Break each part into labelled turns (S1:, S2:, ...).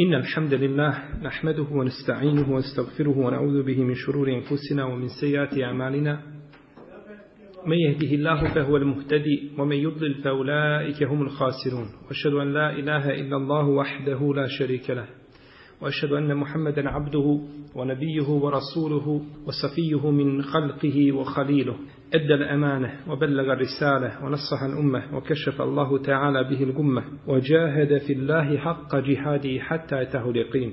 S1: إن الحمد لله نحمده ونستعينه ونستغفره ونعوذ به من شرور أنفسنا ومن سيئات أعمالنا من يهده الله فهو المهتدي ومن يضلل فأولئك هم الخاسرون وأشهد أن لا إله إلا الله وحده لا شريك له وأشهد أن محمدا عبده ونبيه ورسوله وصفيه من خلقه وخليله أدى الأمانة وبلغ الرسالة ونصح الأمة وكشف الله تعالى به الغمة وجاهد في الله حق جهاده حتى أتاه اليقين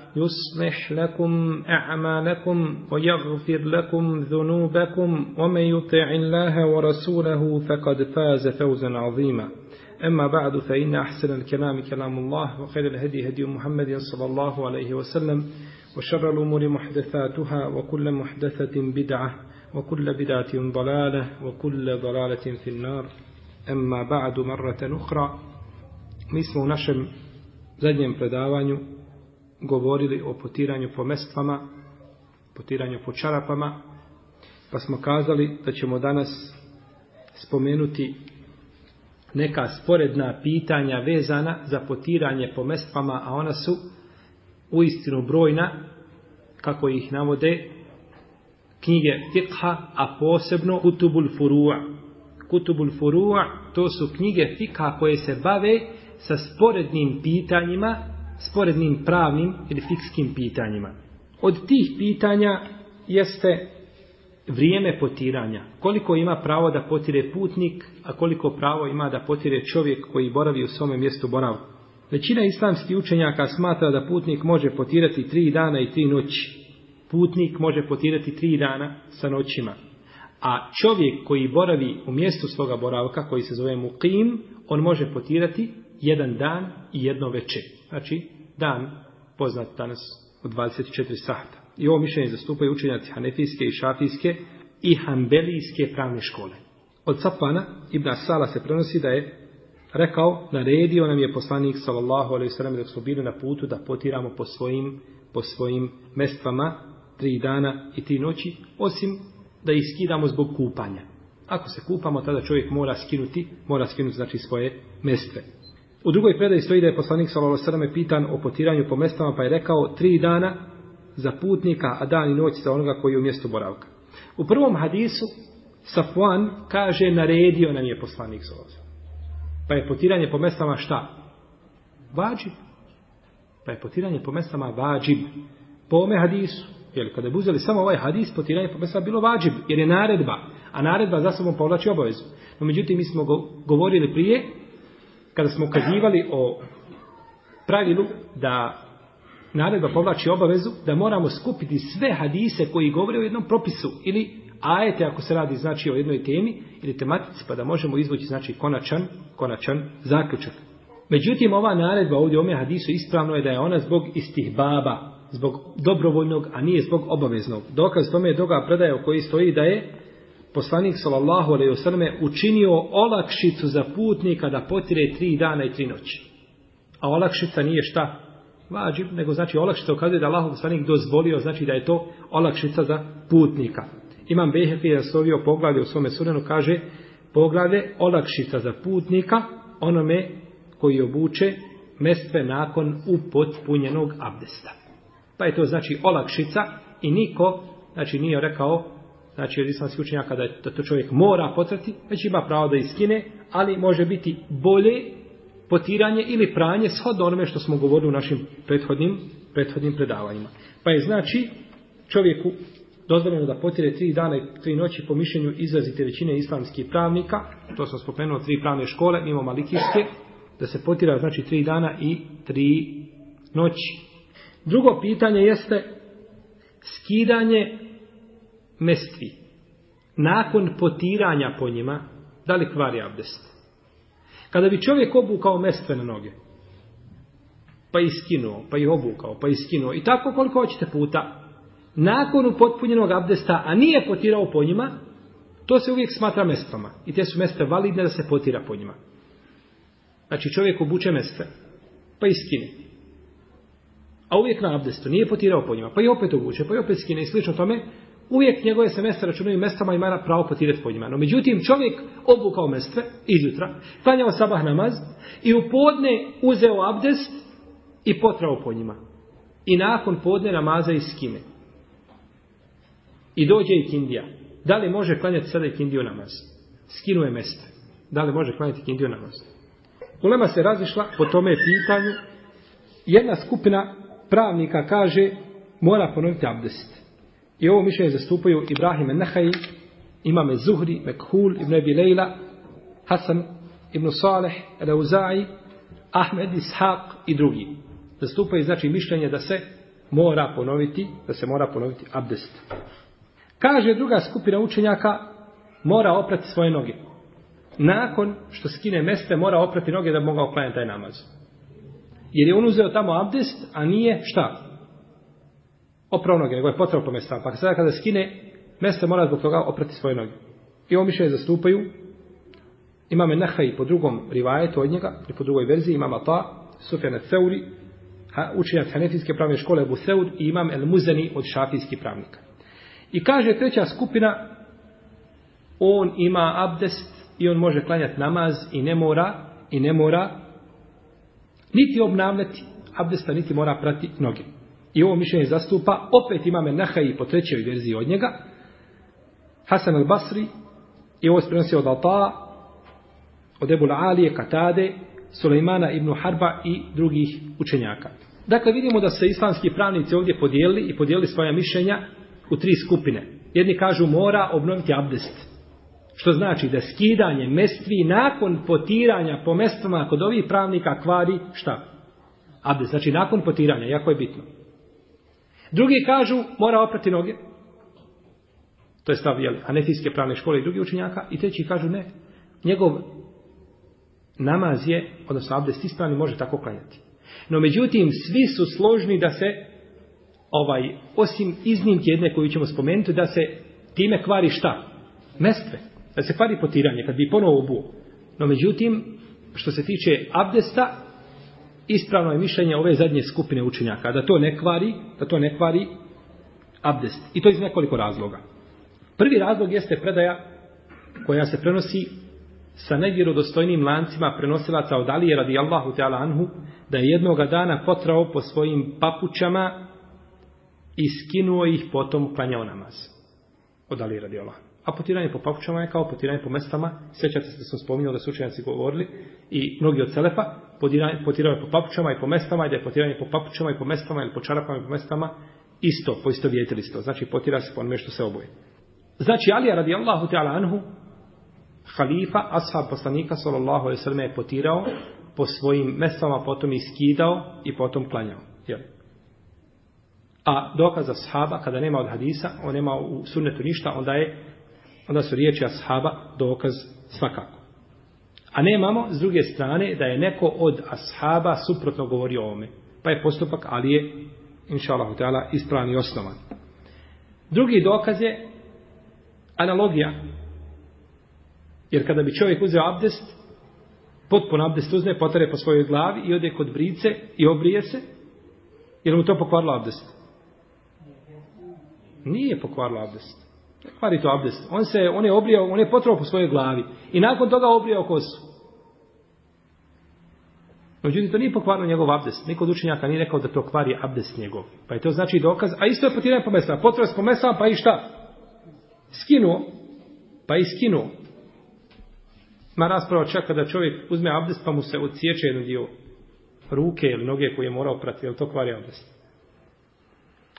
S1: يصلح لكم أعمالكم ويغفر لكم ذنوبكم ومن يطع الله ورسوله فقد فاز فوزا عظيما أما بعد فإن أحسن الكلام كلام الله وخير الهدي هدي محمد صلى الله عليه وسلم وشر الأمور محدثاتها وكل محدثة بدعة وكل بدعة ضلالة وكل ضلالة في النار أما بعد مرة أخرى مثل نشم u فداوانيو govorili o potiranju po mestvama, potiranju po čarapama, pa smo kazali da ćemo danas spomenuti neka sporedna pitanja vezana za potiranje po mestvama, a ona su u istinu brojna, kako ih navode, knjige fikha, a posebno kutubul furua. Kutubul furua, to su knjige fikha koje se bave sa sporednim pitanjima sporednim pravnim ili fikskim pitanjima. Od tih pitanja jeste vrijeme potiranja. Koliko ima pravo da potire putnik, a koliko pravo ima da potire čovjek koji boravi u svome mjestu boravu. Većina islamskih učenjaka smatra da putnik može potirati tri dana i tri noći. Putnik može potirati tri dana sa noćima. A čovjek koji boravi u mjestu svoga boravka, koji se zove Muqim, on može potirati jedan dan i jedno večer. Znači, dan poznat danas od 24 sahta. I ovo mišljenje zastupaju učenjaci hanefijske i šafijske i hambelijske pravne škole. Od Safana Ibn Asala se prenosi da je rekao, naredio nam je poslanik sallallahu alaihi sallam dok smo bili na putu da potiramo po svojim, po svojim mestvama tri dana i tri noći, osim da ih skidamo zbog kupanja. Ako se kupamo, tada čovjek mora skinuti, mora skinuti znači svoje mestve. U drugoj predaji stoji da je poslanik Salalo Srme pitan o potiranju po mestama, pa je rekao tri dana za putnika, a dan i noć za onoga koji je u mjestu boravka. U prvom hadisu Safuan kaže naredio nam je poslanik Salalo Srme. Pa je potiranje po mestama šta? Vađib. Pa je potiranje po mestama vađib. Po ome hadisu. Jer kada bi uzeli samo ovaj hadis, potiranje po mestama bilo vađib. Jer je naredba. A naredba za sobom povlači obavezu. No međutim, mi smo govorili prije kada smo ukazivali o pravilu da naredba povlači obavezu, da moramo skupiti sve hadise koji govore o jednom propisu ili ajete ako se radi znači o jednoj temi ili tematici, pa da možemo izvući znači konačan, konačan zaključak. Međutim, ova naredba ovdje ome hadisu ispravno je da je ona zbog istih baba, zbog dobrovoljnog, a nije zbog obaveznog. Dokaz tome je doga predaja u kojoj stoji da je poslanik sallallahu alejhi ve selleme učinio olakšicu za putnika da potire tri dana i tri noći. A olakšica nije šta vađib, nego znači olakšica ukazuje da Allah poslanik dozvolio, znači da je to olakšica za putnika. Imam Behefi je slovio poglavlje u svome sunanu, kaže poglavlje olakšica za putnika onome koji obuče mestve nakon upotpunjenog abdesta. Pa je to znači olakšica i niko znači nije rekao znači od islamskih učenjaka da, da to čovjek mora potrati, već ima pravo da iskine, ali može biti bolje potiranje ili pranje shodno onome što smo govorili u našim prethodnim, prethodnim predavanjima. Pa je znači čovjeku dozvoljeno da potire tri dana i tri noći po mišljenju izrazite većine islamskih pravnika, to smo spomenuo tri pravne škole, mimo malikijske, da se potira znači tri dana i tri noći. Drugo pitanje jeste skidanje mestvi, nakon potiranja po njima, da li kvari abdest? Kada bi čovjek obukao mestve na noge, pa iskinuo, pa ih obukao, pa iskinuo, i tako koliko hoćete puta, nakon upotpunjenog abdesta, a nije potirao po njima, to se uvijek smatra mestvama. I te su mestve validne da se potira po njima. Znači čovjek obuče mestve, pa iskine. A uvijek na abdestu, nije potirao po njima, pa i opet obuče, pa i opet skine i slično tome, uvijek njegove se mjesta računaju mjestama imana pravo potirat po njima. No, međutim, čovjek obukao mjestve izjutra, klanjao sabah namaz i u podne uzeo abdest i potrao po njima. I nakon podne namaza iz skime. I dođe i kindija. Da li može klanjati sada i kindiju namaz? Skinuje mjestve. Da li može klanjati kindiju namaz? Ulema se razišla po tome pitanju. Jedna skupina pravnika kaže mora ponoviti abdest. I ovo mišljenje zastupaju Ibrahim Nehaj, Imame Zuhri, Mekhul, Ibn Ebi Lejla, Hasan, Ibn Saleh, Reuzai, Ahmed, Ishaq i drugi. Zastupaju znači mišljenje da se mora ponoviti, da se mora ponoviti abdest. Kaže druga skupina učenjaka, mora oprati svoje noge. Nakon što skine meste, mora oprati noge da bi mogao klanjati taj namaz. Jer je on uzeo tamo abdest, a nije šta? oprao noge, nego je potrao po mjestu. Pa sada kada skine, mjesto mora zbog toga oprati svoje noge. I ovo mišljenje zastupaju, imame Nehaj po drugom rivajetu od njega, i po drugoj verziji, imama Ta, pa, Sufjana Ceuri, ha, učenjac Hanefijske pravne škole Abu Seud i imam El Muzani od šafijskih pravnika. I kaže treća skupina, on ima abdest i on može klanjati namaz i ne mora, i ne mora niti obnavljati abdesta, niti mora prati noge. I ovo mišljenje zastupa, opet imame Nehaj i po trećoj verziji od njega, Hasan al-Basri, i ovo se prenosi od Alta'a, od Ebul Alije, Katade, Suleimana ibn Harba i drugih učenjaka. Dakle, vidimo da se islamski pravnici ovdje podijelili i podijelili svoja mišljenja u tri skupine. Jedni kažu mora obnoviti abdest, što znači da skidanje mestvi nakon potiranja po mestvama kod ovih pravnika kvari šta? Abdest, znači nakon potiranja, jako je bitno. Drugi kažu, mora oprati noge. To je stav, jel, anetijske pravne škole i drugi učenjaka. I treći kažu, ne. Njegov namaz je, odnosno abdest ispravni, može tako klanjati. No, međutim, svi su složni da se, ovaj, osim iznimke jedne koju ćemo spomenuti, da se time kvari šta? Mestve. Da se kvari potiranje, kad bi ponovo obuo. No, međutim, što se tiče abdesta, ispravno je mišljenje ove zadnje skupine učenjaka, da to ne kvari, da to ne kvari abdest. I to iz nekoliko razloga. Prvi razlog jeste predaja koja se prenosi sa najvjerodostojnim lancima prenosilaca od Alije radi Allahu te anhu da je jednoga dana potrao po svojim papućama i skinuo ih potom klanjao namaz. Od Alije radi Allahu. A potiranje po papučama je kao potiranje po mestama. Sjećate se da sam spominjao da su učenjaci govorili i mnogi od selefa potiranje, potiranje po papučama i po mestama i da je potiranje po papučama i po mestama ili po čarapama i po mestama isto, po isto vjetili isto. Znači potira se po onome što se oboje. Znači Alija radijallahu ta'ala anhu halifa, ashab poslanika sallallahu alaihi sallam je potirao po svojim mestama, potom iskidao i potom klanjao. Jel? A dokaz za sahaba, kada nema od hadisa, on nema u sunnetu ništa, onda je onda su riječi ashaba dokaz svakako. A nemamo, s druge strane, da je neko od ashaba suprotno govorio o ome. Pa je postupak ali je, inša Allah, ispravan i osnovan. Drugi dokaz je analogija. Jer kada bi čovjek uzeo abdest, potpuno abdest uzne, potare po svojoj glavi i ode kod brice i obrije se, jer mu to pokvarilo abdest? Nije pokvarilo abdest. Kvari to abdest. On se on je oblijao, on je potrao po svojoj glavi i nakon toga oblijao kosu. Međutim, to nije pokvarno njegov abdest. Niko od učenjaka nije rekao da to kvari abdest njegov. Pa je to znači dokaz. A isto je potiranje po mesama. Potrao se po mesama, pa i šta? Skinuo. Pa i skinuo. Ma rasprava čak kada čovjek uzme abdest, pa mu se odsječe jedan dio ruke ili noge koje je morao prati. Je to kvari abdest?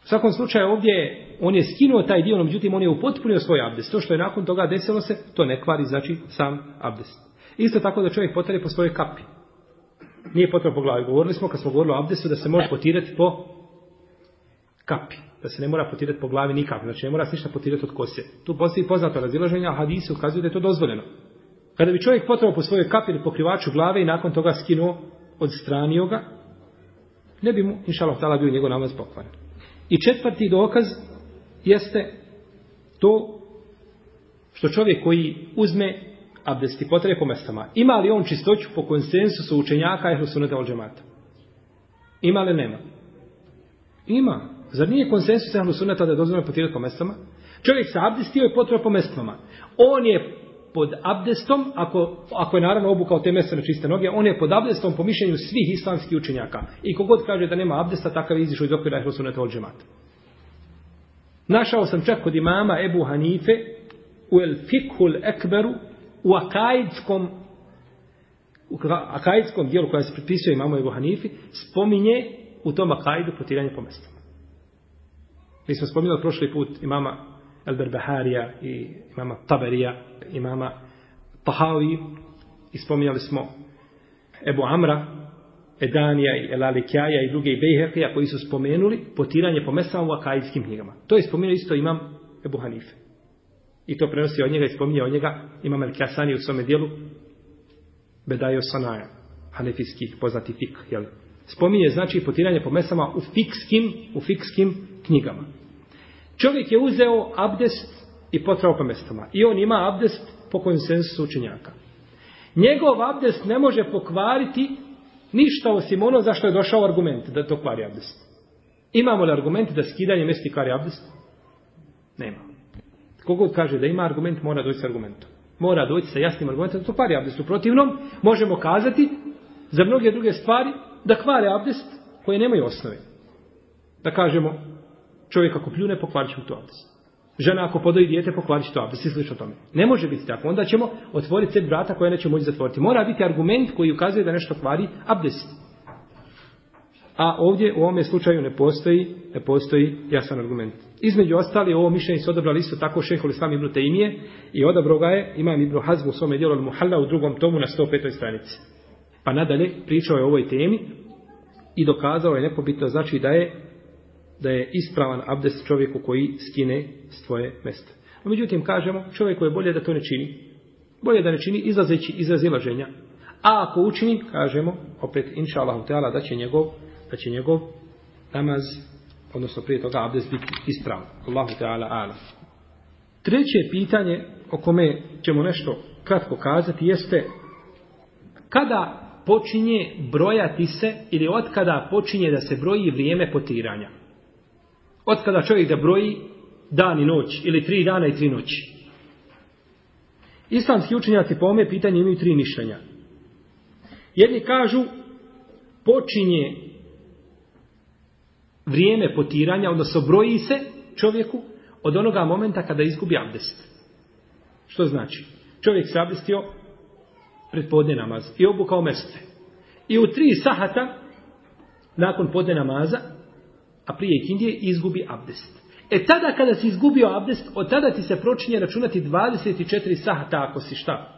S1: U svakom slučaju ovdje on je skinuo taj dio, no međutim on je upotpunio svoj abdest. To što je nakon toga desilo se, to ne kvari, znači sam abdest. Isto tako da čovjek potare po svojoj kapi. Nije potrebno po glavi. Govorili smo kad smo govorili o abdestu da se može potirati po kapi. Da se ne mora potirati po glavi nikak. Znači ne mora se ništa potirati od kose. Tu postoji poznato razilaženje, a hadise ukazuju da je to dozvoljeno. Kada bi čovjek potrebno po svojoj kapi ili pokrivaču glave i nakon toga skinuo od strani ne bi mu, inšalav, tala bio njegov namaz pokvaran. I četvrti dokaz jeste to što čovjek koji uzme abdest i potrebe po mestama, ima li on čistoću po konsensusu učenjaka ehlu sunata ol džemata? Ima li nema? Ima. Zar nije konsensus ehlu sunata da je dozvoljeno potirati po mestama? Čovjek se abdestio i potrebe po mestama. On je pod abdestom, ako, ako je naravno obukao te mjese na čiste noge, on je pod abdestom po mišljenju svih islamskih učenjaka. I kogod kaže da nema abdesta, takav je izišao iz okvira Hrosuneta od džemata. Našao sam čak kod imama Ebu Hanife u El Fikhul Ekberu u akajdskom u akajdskom dijelu koja se pripisuje imamo Ebu Hanifi spominje u tom akajdu potiranje po mjestu. Mi smo spominjali prošli put imama Elberbeharija i imama Taberija, imama Tahavi i spominjali smo Ebu Amra, Edanija i Elalikjaja i druge i Bejherkija koji su spomenuli potiranje po mesama u akajskim knjigama. To je spomenuo isto imam Ebu Hanife. I to prenosi od njega i spominje od njega imam Elkjasani u svome dijelu Bedajo Sanaja, hanefijski poznati fik. Jel? Spominje znači potiranje po mesama u fikskim, u fikskim knjigama. Čovjek je uzeo abdest i potrao po mestama. I on ima abdest po konsensusu učenjaka. Njegov abdest ne može pokvariti ništa osim ono zašto je došao argument da to kvari abdest. Imamo li argument da skidanje mesti kvari abdest? Nema. Kogod kaže da ima argument, mora doći sa argumentom. Mora doći sa jasnim argumentom da to kvari abdest. U protivnom, možemo kazati za mnoge druge stvari da kvare abdest koje nemaju osnove. Da kažemo, Čovjek ako pljune, pokvarit mu to abdest. Žena ako podoji dijete, pokvarit će to abdest i slično tome. Ne može biti tako. Onda ćemo otvoriti sebi vrata koja neće moći zatvoriti. Mora biti argument koji ukazuje da nešto kvari abdest. A ovdje u ovom slučaju ne postoji, ne postoji jasan argument. Između ostali, ovo mišljenje su odabrali isto tako šeho li sami Ibnu Teimije i odabro ga je imam Ibnu Hazmu u svome dijelu Muhalla u drugom tomu na 105. stranici. Pa nadalje pričao je o ovoj temi i dokazao je nepobitno znači da je da je ispravan abdest čovjeku koji skine svoje mjesto. A međutim, kažemo, čovjeku je bolje da to ne čini. Bolje da ne čini izlazeći iz razilaženja. A ako učini, kažemo, opet, inša Allahu Teala, da će njegov, da će njegov namaz, odnosno prije toga abdest biti ispravan. Allahu Teala, ala. Treće pitanje o kome ćemo nešto kratko kazati jeste kada počinje brojati se ili otkada počinje da se broji vrijeme potiranja. Od kada čovjek da broji dan i noć, ili tri dana i tri noći. Islamski učenjaci po ome pitanje imaju tri mišljenja. Jedni kažu, počinje vrijeme potiranja, odnosno broji se čovjeku od onoga momenta kada izgubi abdest. Što znači? Čovjek se abdestio pred podne namaz i obukao mestve. I u tri sahata, nakon podne namaza, a prije Kindije izgubi abdest. E tada kada si izgubio abdest, od tada ti se pročinje računati 24 sahata ako si šta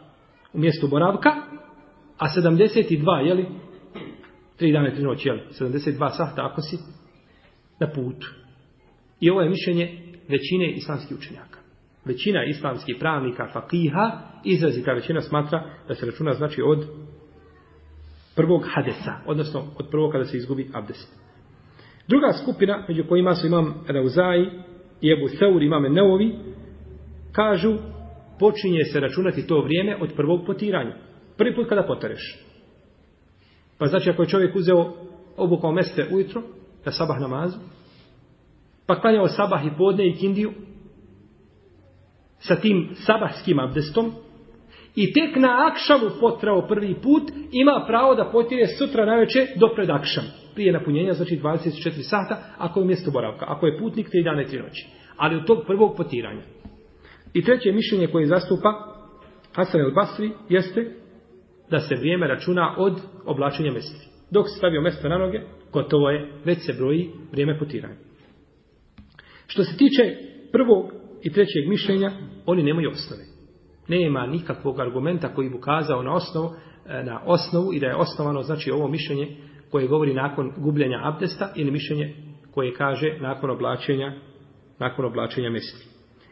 S1: u mjestu boravka, a 72, jeli? 3 dana i 3 noći, jeli? 72 sahata ako si na putu. I ovo je mišljenje većine islamskih učenjaka. Većina islamskih pravnika, fakiha, izrazita većina smatra da se računa znači od prvog hadesa, odnosno od prvog kada se izgubi abdest. Druga skupina, među kojima su imam Rauzaji i Ebu Seur, imam Neovi, kažu, počinje se računati to vrijeme od prvog potiranja. Prvi put kada potareš. Pa znači, ako je čovjek uzeo obukao meste ujutro, na sabah namazu, pa klanjao sabah i podne i kindiju, sa tim sabahskim abdestom, i tek na akšavu potrao prvi put, ima pravo da potire sutra najveće do pred akšam. Prije napunjenja, znači 24 sata, ako je mjesto boravka. Ako je putnik, 3 dana i 3 noći. Ali od tog prvog potiranja. I treće mišljenje koje zastupa Hasan el Basri jeste da se vrijeme računa od oblačenja mjesta. Dok se stavio mjesto na noge, gotovo je, već se broji vrijeme potiranja. Što se tiče prvog i trećeg mišljenja, oni nemaju osnove nema nikakvog argumenta koji bi ukazao na osnovu, e, na osnovu i da je osnovano znači ovo mišljenje koje govori nakon gubljenja abdesta ili mišljenje koje kaže nakon oblačenja nakon oblačenja mesti.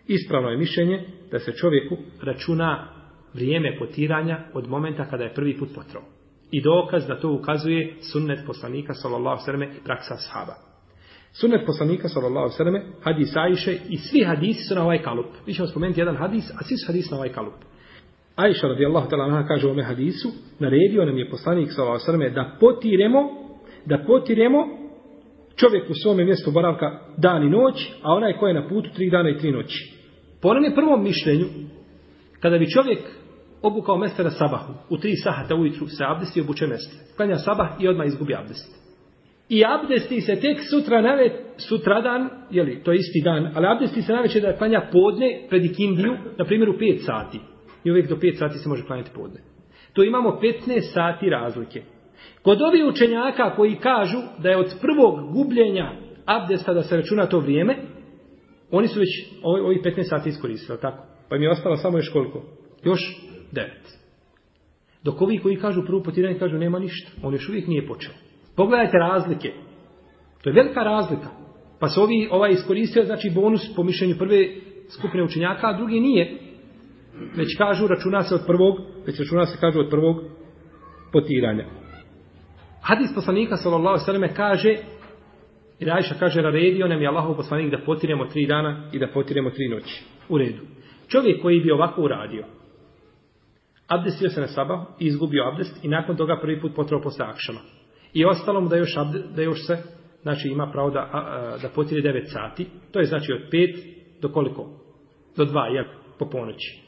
S1: Ispravno je mišljenje da se čovjeku računa vrijeme potiranja od momenta kada je prvi put potrao. I dokaz da to ukazuje sunnet poslanika sallallahu alejhi ve selleme i praksa sahaba. Sunnet poslanika sallallahu alejhi ve selleme, hadis Ajše i svi hadisi su na ovaj kalup. Mi ćemo spomenuti jedan hadis, a svi su hadisi na ovaj kalup. Ajša radijallahu ta'ala anha kaže u ovom hadisu, naredio nam je poslanik sallallahu alejhi ve selleme da potiremo, da potiremo čovjek u svom mjestu boravka dan i noć, a onaj ko je na putu tri dana i tri noći. Po onom prvom mišljenju, kada bi čovjek obukao mestara sabahu, u tri sahata ujutru se abdest i obuče mestre. Klanja sabah i odmah izgubi abdest i abdesti se tek sutra nave, sutradan, jeli, to je isti dan, ali abdesti se naveće da klanja podne pred ikindiju, na primjer u 5 sati. I uvijek do 5 sati se može klanjati podne. To imamo 15 sati razlike. Kod ovi učenjaka koji kažu da je od prvog gubljenja abdesta da se računa to vrijeme, oni su već ovi, ovi 15 sati iskoristili, tako? Pa mi je ostalo samo još koliko? Još 9. Dok ovi koji kažu prvo potiranje kažu nema ništa. On još uvijek nije počeo. Pogledajte razlike. To je velika razlika. Pa se ovi, ovaj iskoristio, znači bonus po mišljenju prve skupine učenjaka, a drugi nije. Već kažu, računa se od prvog, već računa se kažu od prvog potiranja. Hadis poslanika, sallallahu sallam, kaže, i Rajša kaže, naredio nam je Allahov poslanik da potiremo tri dana i da potiremo tri noći. U redu. Čovjek koji bi ovako uradio, abdestio se na sabah, izgubio abdest i nakon toga prvi put potrao posle akšama. I ostalo mu da još, abde, da još se, znači ima pravo da, a, a, da potiri 9 sati. To je znači od 5 do koliko? Do 2, jel? Po ponoći.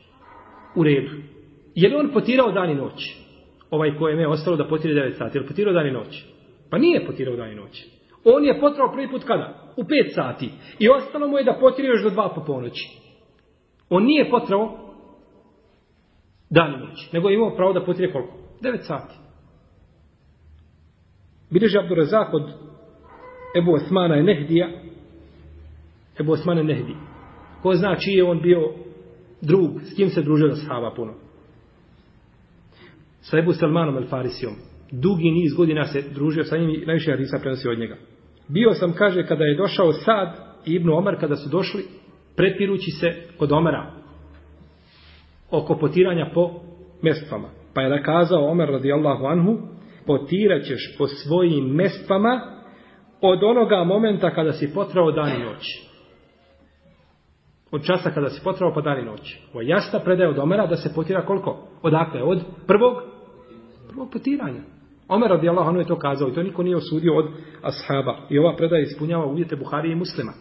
S1: U redu. Je li on potirao dan i noć? Ovaj kojem je ostalo da potiri 9 sati. Je li potirao dan i noć? Pa nije potirao dan i noć. On je potrao prvi put kada? U 5 sati. I ostalo mu je da potiri još do 2 po ponoći. On nije potrao dan i noć. Nego je imao pravo da potire koliko? 9 sati. Bileže Abdurazak od Ebu Osmana je Nehdija. Ebu Osmana je Nehdija. Ko zna čiji je on bio drug, s kim se družio da shava puno. Sa Ebu Salmanom el Farisijom. Dugi niz godina se družio sa njim i najviše Hadisa prenosi od njega. Bio sam, kaže, kada je došao Sad i Ibnu Omar, kada su došli, pretirući se kod Omara oko potiranja po mestvama. Pa je da kazao Omer radijallahu anhu, potirat ćeš po svojim mestvama od onoga momenta kada si potrao dan i noć. Od časa kada si potrao pa dan i noć. Ovo jasna predaje od Omera da se potira koliko? Odakle? Od prvog? Prvog potiranja. Omer radi Allah, ono je to kazao i to niko nije osudio od ashaba. I ova predaja ispunjava uvjete Buhari i muslima.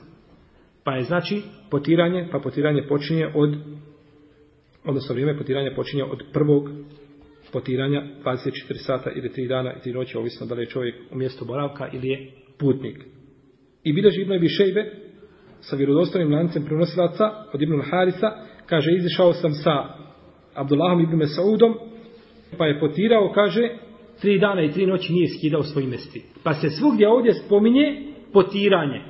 S1: Pa je znači potiranje, pa potiranje počinje od odnosno vrijeme potiranja počinje od prvog potiranja 24 sata ili 3 dana i 3 noći, ovisno da li je čovjek u mjestu boravka ili je putnik. I bilaži Ibn Abi Šejbe sa vjerodostanim lancem prenosilaca od Ibn Harisa, kaže, izišao sam sa Abdullahom Ibn Mesaudom, pa je potirao, kaže, tri dana i tri noći nije skidao svoj mesti. Pa se svugdje ovdje spominje potiranje.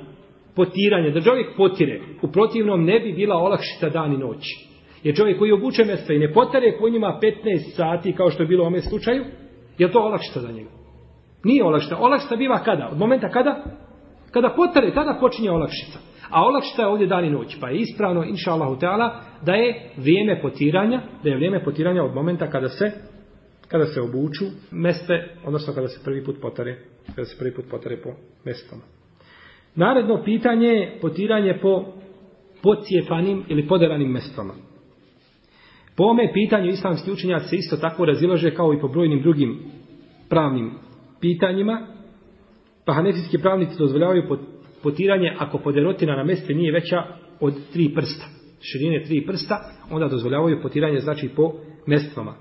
S1: Potiranje, da čovjek potire. U protivnom ne bi bila olakšita dan i noći. Jer čovjek koji obuče mjesta i ne potare po njima 15 sati kao što je bilo u ome slučaju, je to olakšta za njega? Nije olakšta. Olakšta biva kada? Od momenta kada? Kada potare, tada počinje olakšica. A olakšica je ovdje dan i noć. Pa je ispravno, inša Allahu Teala, da je vrijeme potiranja, da je vrijeme potiranja od momenta kada se kada se obuču mjeste, odnosno kada se prvi put potare, kada se prvi put potare po mjestama. Naredno pitanje je potiranje po pocijepanim ili poderanim mjestama. Po ome pitanju islamski učenjaci se isto tako razilože kao i po brojnim drugim pravnim pitanjima. Pa hanefijski pravnici dozvoljavaju potiranje ako poderotina na mjestu nije veća od tri prsta. Širine tri prsta, onda dozvoljavaju potiranje znači po mestvama.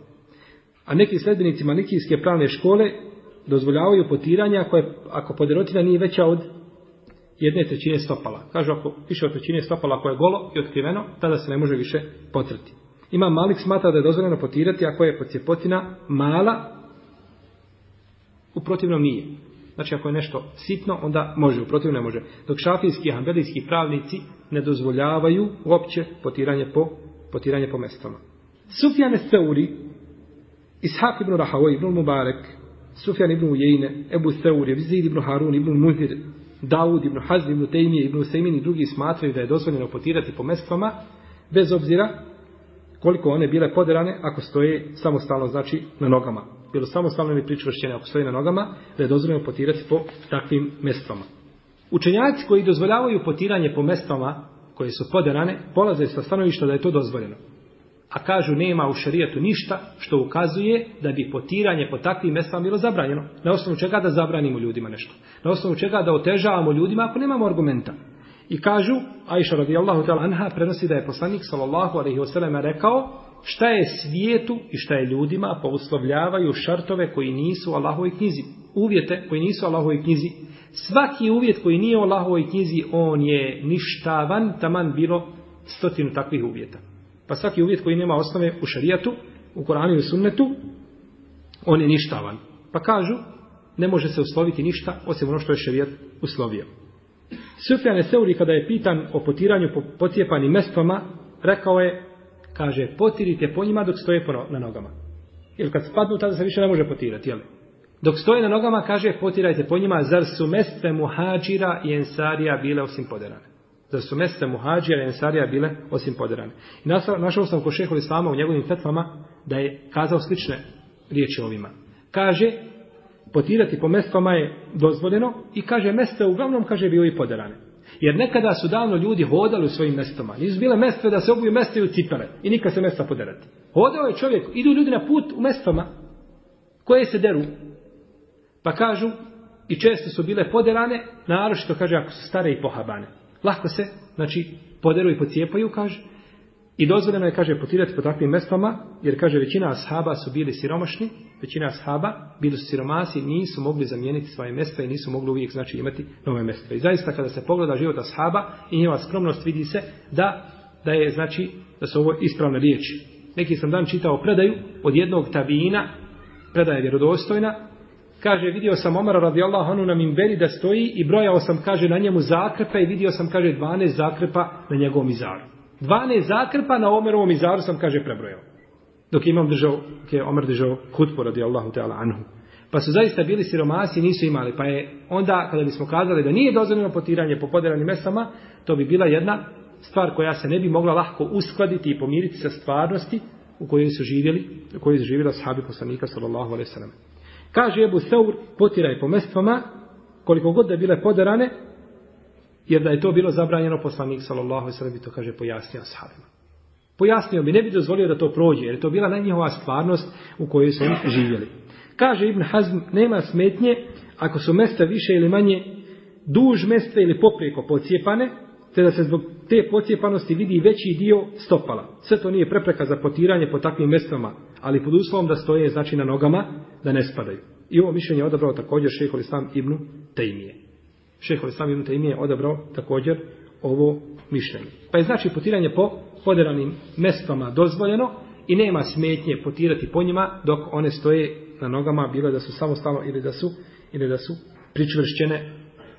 S1: A neki sledbenici malikijske pravne škole dozvoljavaju potiranje ako, je, ako poderotina nije veća od jedne trećine stopala. Kažu ako više od trećine stopala koje je golo i otkriveno, tada se ne može više potrti. Ima Malik smatra da je dozvoljeno potirati ako je pocijepotina mala, u protivnom nije. Znači ako je nešto sitno, onda može, u protivnom ne može. Dok šafijski i hambelijski pravnici ne dozvoljavaju uopće potiranje po, potiranje po mestama. Sufjan Seuri, Ishak ibn Rahavoj ibn Mubarek, Sufjan ibn Ujejne, Ebu Seuri, Vizid ibn Harun ibn Muzir, Daud ibn Hazm ibn Tejmije ibn Usaimin i drugi smatraju da je dozvoljeno potirati po mestama, bez obzira koliko one bile poderane ako stoje samostalno, znači na nogama. Bilo samostalno ili pričvršćene ako stoje na nogama, da je dozvoljeno potirati po takvim mestvama. Učenjaci koji dozvoljavaju potiranje po mestvama koje su poderane, polaze sa stanovišta da je to dozvoljeno. A kažu nema u šarijetu ništa što ukazuje da bi potiranje po takvim mestvama bilo zabranjeno. Na osnovu čega da zabranimo ljudima nešto? Na osnovu čega da otežavamo ljudima ako nemamo argumenta? I kažu, Aisha radijallahu ta'ala anha prenosi da je poslanik sallallahu alaihi wasallam rekao šta je svijetu i šta je ljudima pa uslovljavaju šartove koji nisu u Allahovoj knjizi. Uvjete koji nisu u Allahovoj knjizi. Svaki uvjet koji nije u Allahovoj knjizi, on je ništavan, taman bilo stotinu takvih uvjeta. Pa svaki uvjet koji nema osnove u šarijatu, u Koranu i u sunnetu, on je ništavan. Pa kažu, ne može se usloviti ništa osim ono što je šarijat uslovio. Sufjan Seuri kada je pitan o potiranju po pocijepanim mestvama, rekao je, kaže, potirite po njima dok stoje na nogama. Ili kad spadnu, tada se više ne može potirati, jel? Dok stoje na nogama, kaže, potirajte po njima, zar su mestve muhađira i ensarija bile osim poderane? Zar su mestve muhađira i ensarija bile osim poderane? I našao sam ko šehovi s vama u njegovim fetvama da je kazao slične riječi ovima. Kaže, potirati po mestvama je dozvoljeno i kaže mestve uglavnom kaže bio i podarane. Jer nekada su davno ljudi hodali u svojim mestoma. Nisu bile mestve da se obuju mestve u cipele i nikad se mesta podarati. Hodao je čovjek, idu ljudi na put u mestoma koje se deru. Pa kažu i često su bile poderane, naročito kaže ako su stare i pohabane. Lahko se, znači, poderu i pocijepaju, kaže. I dozvoljeno je, kaže, potirati po takvim mestoma, jer, kaže, većina ashaba su bili siromašni, većina ashaba bili su siromasi, nisu mogli zamijeniti svoje mjesta i nisu mogli uvijek znači imati nove mjesta. I zaista kada se pogleda život ashaba i njeva skromnost vidi se da da je znači da su ovo ispravne riječi. Neki sam dan čitao predaju od jednog tabina, predaja je vjerodostojna, kaže vidio sam Omara radijallahu anhu na minberi da stoji i brojao sam kaže na njemu zakrpa i vidio sam kaže 12 zakrpa na njegovom izaru. 12 zakrpa na Omerovom izaru sam kaže prebrojao dok imam držao, dok je Omer držao hutbu radi Allahu Teala Anhu. Pa su zaista bili siromasi nisu imali. Pa je onda, kada bismo kazali da nije dozvoljeno potiranje po podelanim mesama, to bi bila jedna stvar koja se ne bi mogla lahko uskladiti i pomiriti sa stvarnosti u kojoj su živjeli, u kojoj su živjela sahabi poslanika sallallahu alaihi sallam. Kaže Ebu Seur, potiraj po mestvama koliko god da bile poderane, jer da je to bilo zabranjeno poslanik sallallahu alaihi sallam bi to kaže pojasnio sahabima pojasnio bi, ne bi dozvolio da to prođe, jer to bila najnjihova stvarnost u kojoj su oni živjeli. Kaže Ibn Hazm, nema smetnje ako su mesta više ili manje duž mesta ili poprijeko pocijepane, te da se zbog te pocijepanosti vidi veći dio stopala. Sve to nije prepreka za potiranje po takvim mestama, ali pod uslovom da stoje znači na nogama, da ne spadaju. I ovo mišljenje je odabrao također šeho Islam Ibn Tejmije. Šeho Islam Ibn Tejmije je odabrao također ovo mišljenje. Pa je znači potiranje po poderanim mestvama dozvoljeno i nema smetnje potirati po njima dok one stoje na nogama, bilo da su samostalno ili da su ili da su pričvršćene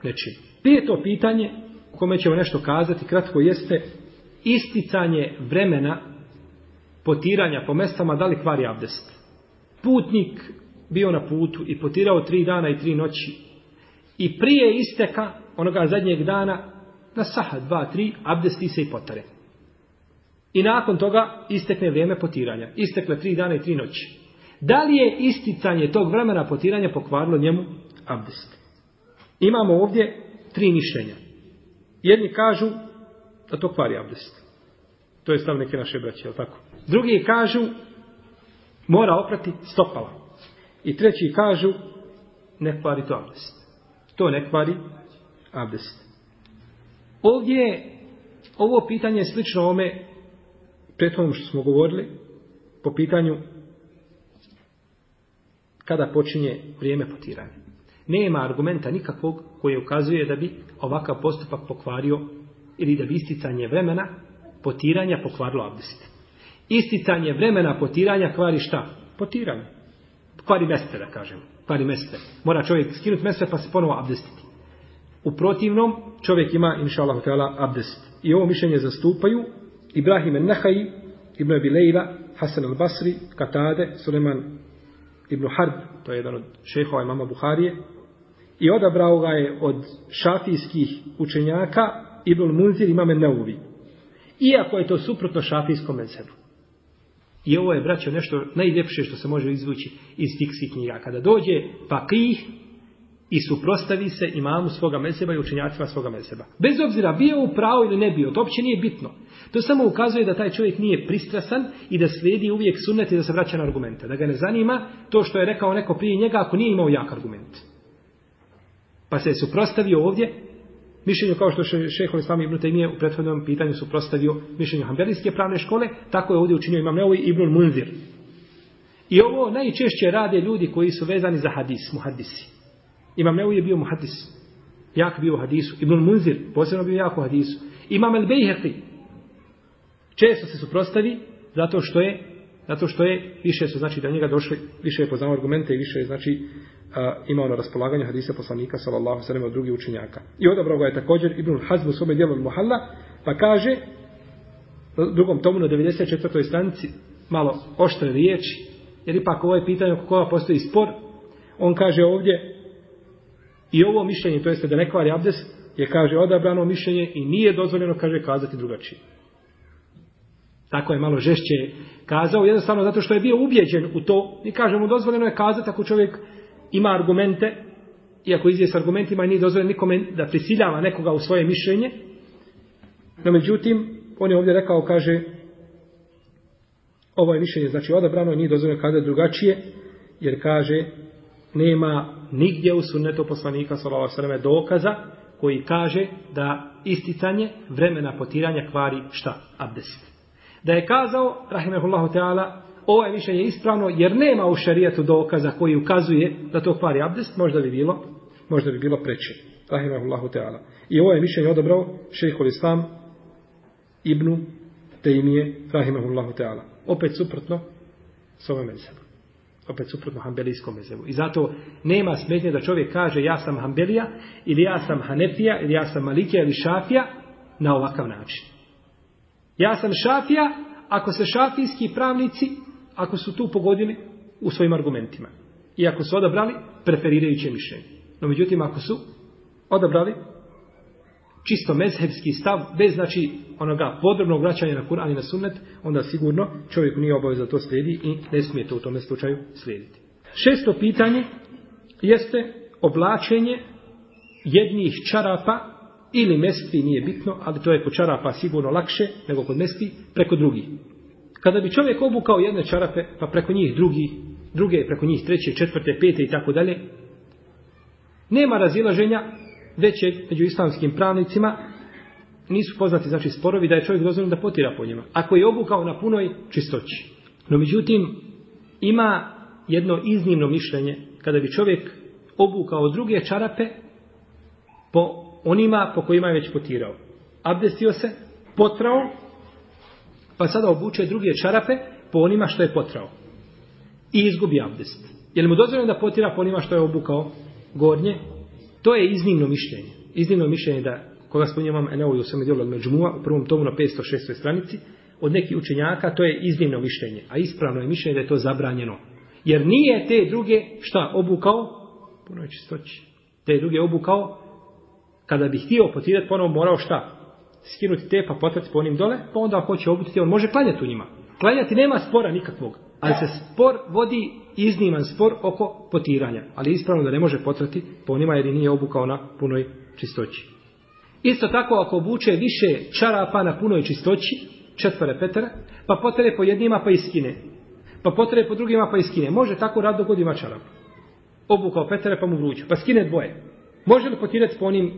S1: nečim. Peto pitanje u kome ćemo nešto kazati kratko jeste isticanje vremena potiranja po mestama da li kvari abdest. Putnik bio na putu i potirao tri dana i tri noći i prije isteka onoga zadnjeg dana na saha, dva, tri, abdesti se i potare. I nakon toga istekne vrijeme potiranja. Istekle tri dana i tri noći. Da li je isticanje tog vremena potiranja pokvarilo njemu abdest? Imamo ovdje tri mišljenja. Jedni kažu da to kvari abdest. To je stav neke naše braće, je tako? Drugi kažu mora oprati stopala. I treći kažu ne kvari to abdest. To ne kvari abdest. Ovdje ovo pitanje je slično ome pre tom što smo govorili po pitanju kada počinje vrijeme potiranja. Nema argumenta nikakvog koji ukazuje da bi ovakav postupak pokvario ili da bi isticanje vremena potiranja pokvarilo abdest. Isticanje vremena potiranja kvari šta? Potiranje. Kvari mjeste, da kažem. Kvari mjeste. Mora čovjek skinuti mjeste pa se ponovo abdestiti. U protivnom, čovjek ima, inša Allah, abdest. I ovo mišljenje zastupaju Ibrahim el-Nahaj, Ibn Abi Leila, Hasan al-Basri, Katade, Suleman Ibn Harb, to je jedan od šehova i mama Buharije, i odabrao ga je od šafijskih učenjaka Ibn Munzir imame Neuvi. Iako je to suprotno šafijskom mezhebu. I ovo je, braćo, nešto najljepše što se može izvući iz fiksih knjiga. Kada dođe pakih, i suprostavi se imamu svoga meseba i učenjacima svoga meseba. Bez obzira bio u pravo ili ne bio, to uopće nije bitno. To samo ukazuje da taj čovjek nije pristrasan i da slijedi uvijek sunnet i da se vraća na argumente. Da ga ne zanima to što je rekao neko prije njega ako nije imao jak argument. Pa se je suprostavio ovdje mišljenju kao što je šehol Islama Ibn Taymiye u prethodnom pitanju suprostavio mišljenju hamberijske pravne škole, tako je ovdje učinio imam Neovi Ibn Munzir. I ovo najčešće rade ljudi koji su vezani za hadis, muhadisi. Imam Neu je bio muhadis. Jak bio u hadisu. Ibnul Munzir posebno bio jako u hadisu. Imam El Bejheqi. Često se suprostavi zato što je zato što je više su znači da njega došli više je poznao argumente i više je znači a, imao na raspolaganju hadisa poslanika sallallahu alejhi ve od drugih učinjaka. I odabrao ga je također Ibnul Hazm u svom djelu Muhalla pa kaže drugom tomu na 94. stranici malo oštre riječi jer ipak ovo je pitanje oko koga postoji spor on kaže ovdje I ovo mišljenje, to jeste da ne kvari abdes, je, kaže, odabrano mišljenje i nije dozvoljeno, kaže, kazati drugačije. Tako je malo žešće kazao, jednostavno zato što je bio ubjeđen u to i kaže mu dozvoljeno je kazati ako čovjek ima argumente, iako izvije s argumentima i nije dozvoljeno nikome da prisiljava nekoga u svoje mišljenje. No međutim, on je ovdje rekao, kaže, ovo je mišljenje, znači odabrano i nije dozvoljeno kazati drugačije, jer kaže, nema nigdje u sunnetu poslanika sallallahu alejhi ve dokaza koji kaže da isticanje vremena potiranja kvari šta abdest. Da je kazao rahimehullahu teala ovo ovaj je više je ispravno jer nema u šerijatu dokaza koji ukazuje da to kvari abdest, možda bi bilo možda bi bilo preče. Rahimehullahu teala. I ovo ovaj je mišljenje odobrao šejhul islam Ibnu Tejmije, rahimahullahu teala. Opet suprotno s ovom mensebu opet suprotno hambelijskom mezebu. I zato nema smetnje da čovjek kaže ja sam hambelija, ili ja sam hanefija, ili ja sam malikija, ili šafija, na ovakav način. Ja sam šafija, ako se šafijski pravnici, ako su tu pogodili u svojim argumentima. I ako su odabrali preferirajuće mišljenje. No međutim, ako su odabrali čisto mezhebski stav, bez znači onoga podrobnog vraćanja na Kur'an i na sunnet, onda sigurno čovjek nije obavez da to slijedi i ne smije to u tome slučaju slijediti. Šesto pitanje jeste oblačenje jednih čarapa ili mestvi, nije bitno, ali to je kod čarapa sigurno lakše nego kod mestvi, preko drugih. Kada bi čovjek obukao jedne čarape, pa preko njih drugi, druge, preko njih treće, četvrte, pete i tako dalje, nema razilaženja većeg među islamskim pravnicima nisu poznati znači sporovi da je čovjek dozvoljen da potira po njima. Ako je obukao na punoj čistoći. No međutim, ima jedno iznimno mišljenje kada bi čovjek obukao druge čarape po onima po kojima je već potirao. Abdestio se, potrao, pa sada obuče druge čarape po onima što je potrao. I izgubi abdest. Je li mu dozvoljeno da potira po onima što je obukao gornje To je iznimno mišljenje. Iznimno mišljenje da, koga spominjem vam, Eneo i Osama Djelo od Međumuva, u prvom tomu na 506. stranici, od nekih učenjaka, to je iznimno mišljenje. A ispravno je mišljenje da je to zabranjeno. Jer nije te druge, šta, obukao? Puno je čistoći. Te druge obukao, kada bi htio potirati, ponovo morao šta? Skinuti te, pa potrati po onim dole, pa onda ako hoće obutiti, on može klanjati u njima. Klanjati nema spora nikakvog. Ali se spor vodi izniman spor oko potiranja. Ali ispravno da ne može potrati po njima jer nije obukao na punoj čistoći. Isto tako ako obuče više čarapa na punoj čistoći, četvore petara, pa potere po jednima pa iskine. Pa potere po drugima pa iskine. Može tako rad dok ima čarap. Obukao petere pa mu vruće. Pa skine dvoje. Može li potirati po onim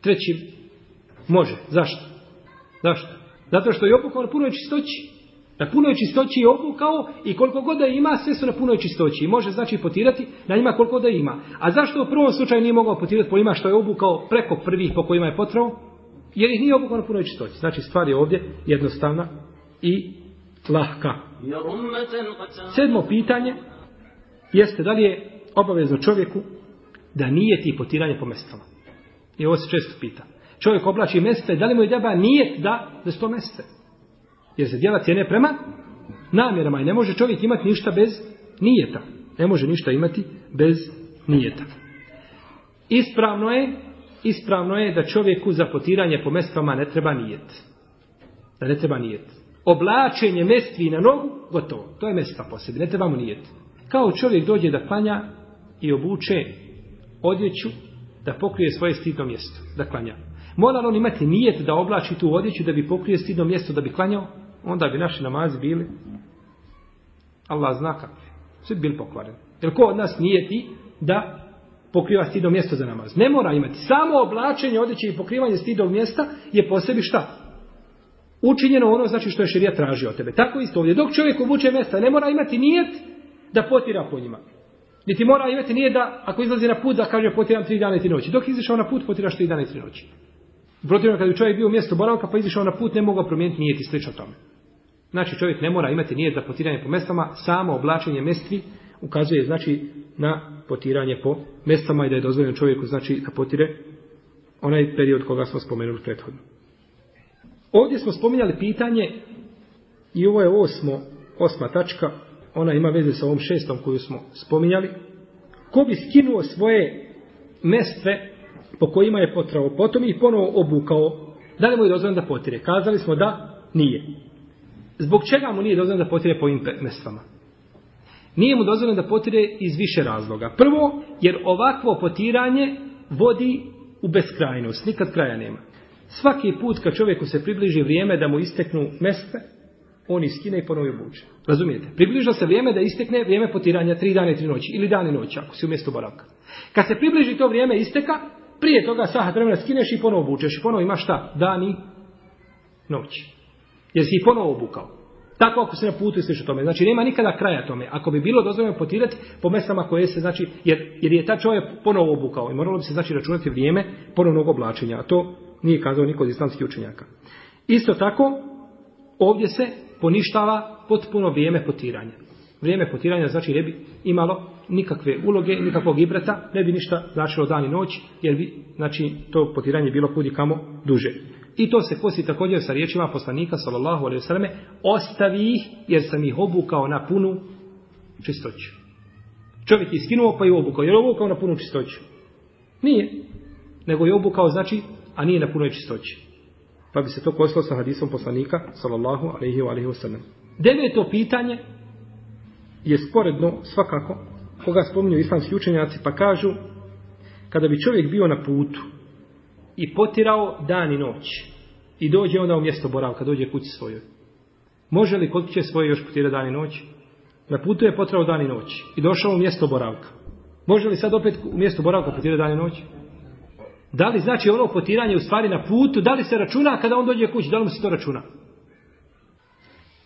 S1: trećim? Može. Zašto? Zašto? Zato što je obukao na punoj čistoći. Na punoj čistoći je obukao i koliko god da ima, sve su na punoj čistoći. I može znači potirati na njima koliko da ima. A zašto u prvom slučaju nije mogao potirati po njima što je obukao preko prvih po kojima je potrao? Jer ih nije obukao na punoj čistoći. Znači stvar je ovdje jednostavna i lahka. Sedmo pitanje jeste da li je obavezno čovjeku da nije ti potiranje po mestama. I ovo se često pita. Čovjek oblači mjeste, da li mu je deba nijet da, da su to mjeste. Jer se djela cijene prema namjerama i ne može čovjek imati ništa bez nijeta. Ne može ništa imati bez nijeta. Ispravno je, ispravno je da čovjeku za potiranje po mestvama ne treba nijet. Da ne treba nijet. Oblačenje mestvi na nogu, gotovo. To je mestva po sebi, ne treba mu nijet. Kao čovjek dođe da klanja i obuče odjeću da pokrije svoje stidno mjesto, da klanja. Mora on imati nijet da oblači tu odjeću da bi pokrije stidno mjesto da bi klanjao? onda bi naši namazi bili Allah zna kakvi. Svi bili pokvareni. Jer ko od nas nije ti da pokriva stidno mjesto za namaz? Ne mora imati. Samo oblačenje odjeće i pokrivanje stidnog mjesta je po sebi šta? Učinjeno ono znači što je širija tražio od tebe. Tako isto ovdje. Dok čovjek obuče mjesta ne mora imati nijet da potira po njima. Niti mora imati nije da ako izlazi na put da kaže potiram tri dana i tri noći. Dok izišao na put potiraš tri dana i tri noći. Protivno, kad bi čovjek bio u mjestu boravka, pa izišao na put, ne mogao promijeniti nijeti slično tome. Znači, čovjek ne mora imati nijet za potiranje po mestama, samo oblačenje mestvi ukazuje, znači, na potiranje po mestama i da je dozvoljeno čovjeku, znači, da potire onaj period koga smo spomenuli prethodno. Ovdje smo spominjali pitanje, i ovo je osmo, osma tačka, ona ima veze sa ovom šestom koju smo spominjali, ko bi skinuo svoje mestve po kojima je potrao potom i ponovo obukao, da li mu je dozvan da potire? Kazali smo da nije. Zbog čega mu nije dozvan da potire po ovim mestvama? Nije mu dozvan da potire iz više razloga. Prvo, jer ovakvo potiranje vodi u beskrajnost, nikad kraja nema. Svaki put kad čovjeku se približi vrijeme da mu isteknu mjeste, on iskine i ponovi obuče. Razumijete? Približa se vrijeme da istekne vrijeme potiranja tri dane i tri noći. Ili dan i noć, ako si u mjestu boravka. Kad se približi to vrijeme isteka, prije toga sahat vremena skineš i ponovo obučeš. I ponovo imaš šta? Dan i noć. Jer si ih ponovo obukao. Tako ako se na putu isliš o tome. Znači, nema nikada kraja tome. Ako bi bilo dozvoljeno potirati po mestama koje se, znači, jer, jer je ta čovjek ponovo obukao i moralo bi se, znači, računati vrijeme ponovnog oblačenja. A to nije kazao niko od islamskih učenjaka. Isto tako, ovdje se poništava potpuno vrijeme potiranja. Vrijeme potiranja, znači, ne bi imalo nikakve uloge, nikakvog ibrata, ne bi ništa značilo dan i noć, jer bi znači, to potiranje bilo kudi kamo duže. I to se kosi također sa riječima poslanika, sallallahu alaihi sallam, ostavi ih jer sam ih obukao na punu čistoću. Čovjek je skinuo pa je obukao, jer je obukao na punu čistoću. Nije, nego je obukao znači, a nije na punoj čistoći. Pa bi se to kosilo sa hadisom poslanika, sallallahu alaihi wa alaihi wa sallam. Deveto pitanje je sporedno svakako koga spominju islamski učenjaci, pa kažu, kada bi čovjek bio na putu i potirao dan i noć, i dođe onda u mjesto boravka, dođe kući svojoj, može li koliko će svoje još potirati dan i noć? Na putu je potrao dan i noć i došao u mjesto boravka. Može li sad opet u mjesto boravka potirati dan i noć? Da li znači ono potiranje u stvari na putu, da li se računa kada on dođe kući, da li mu se to računa?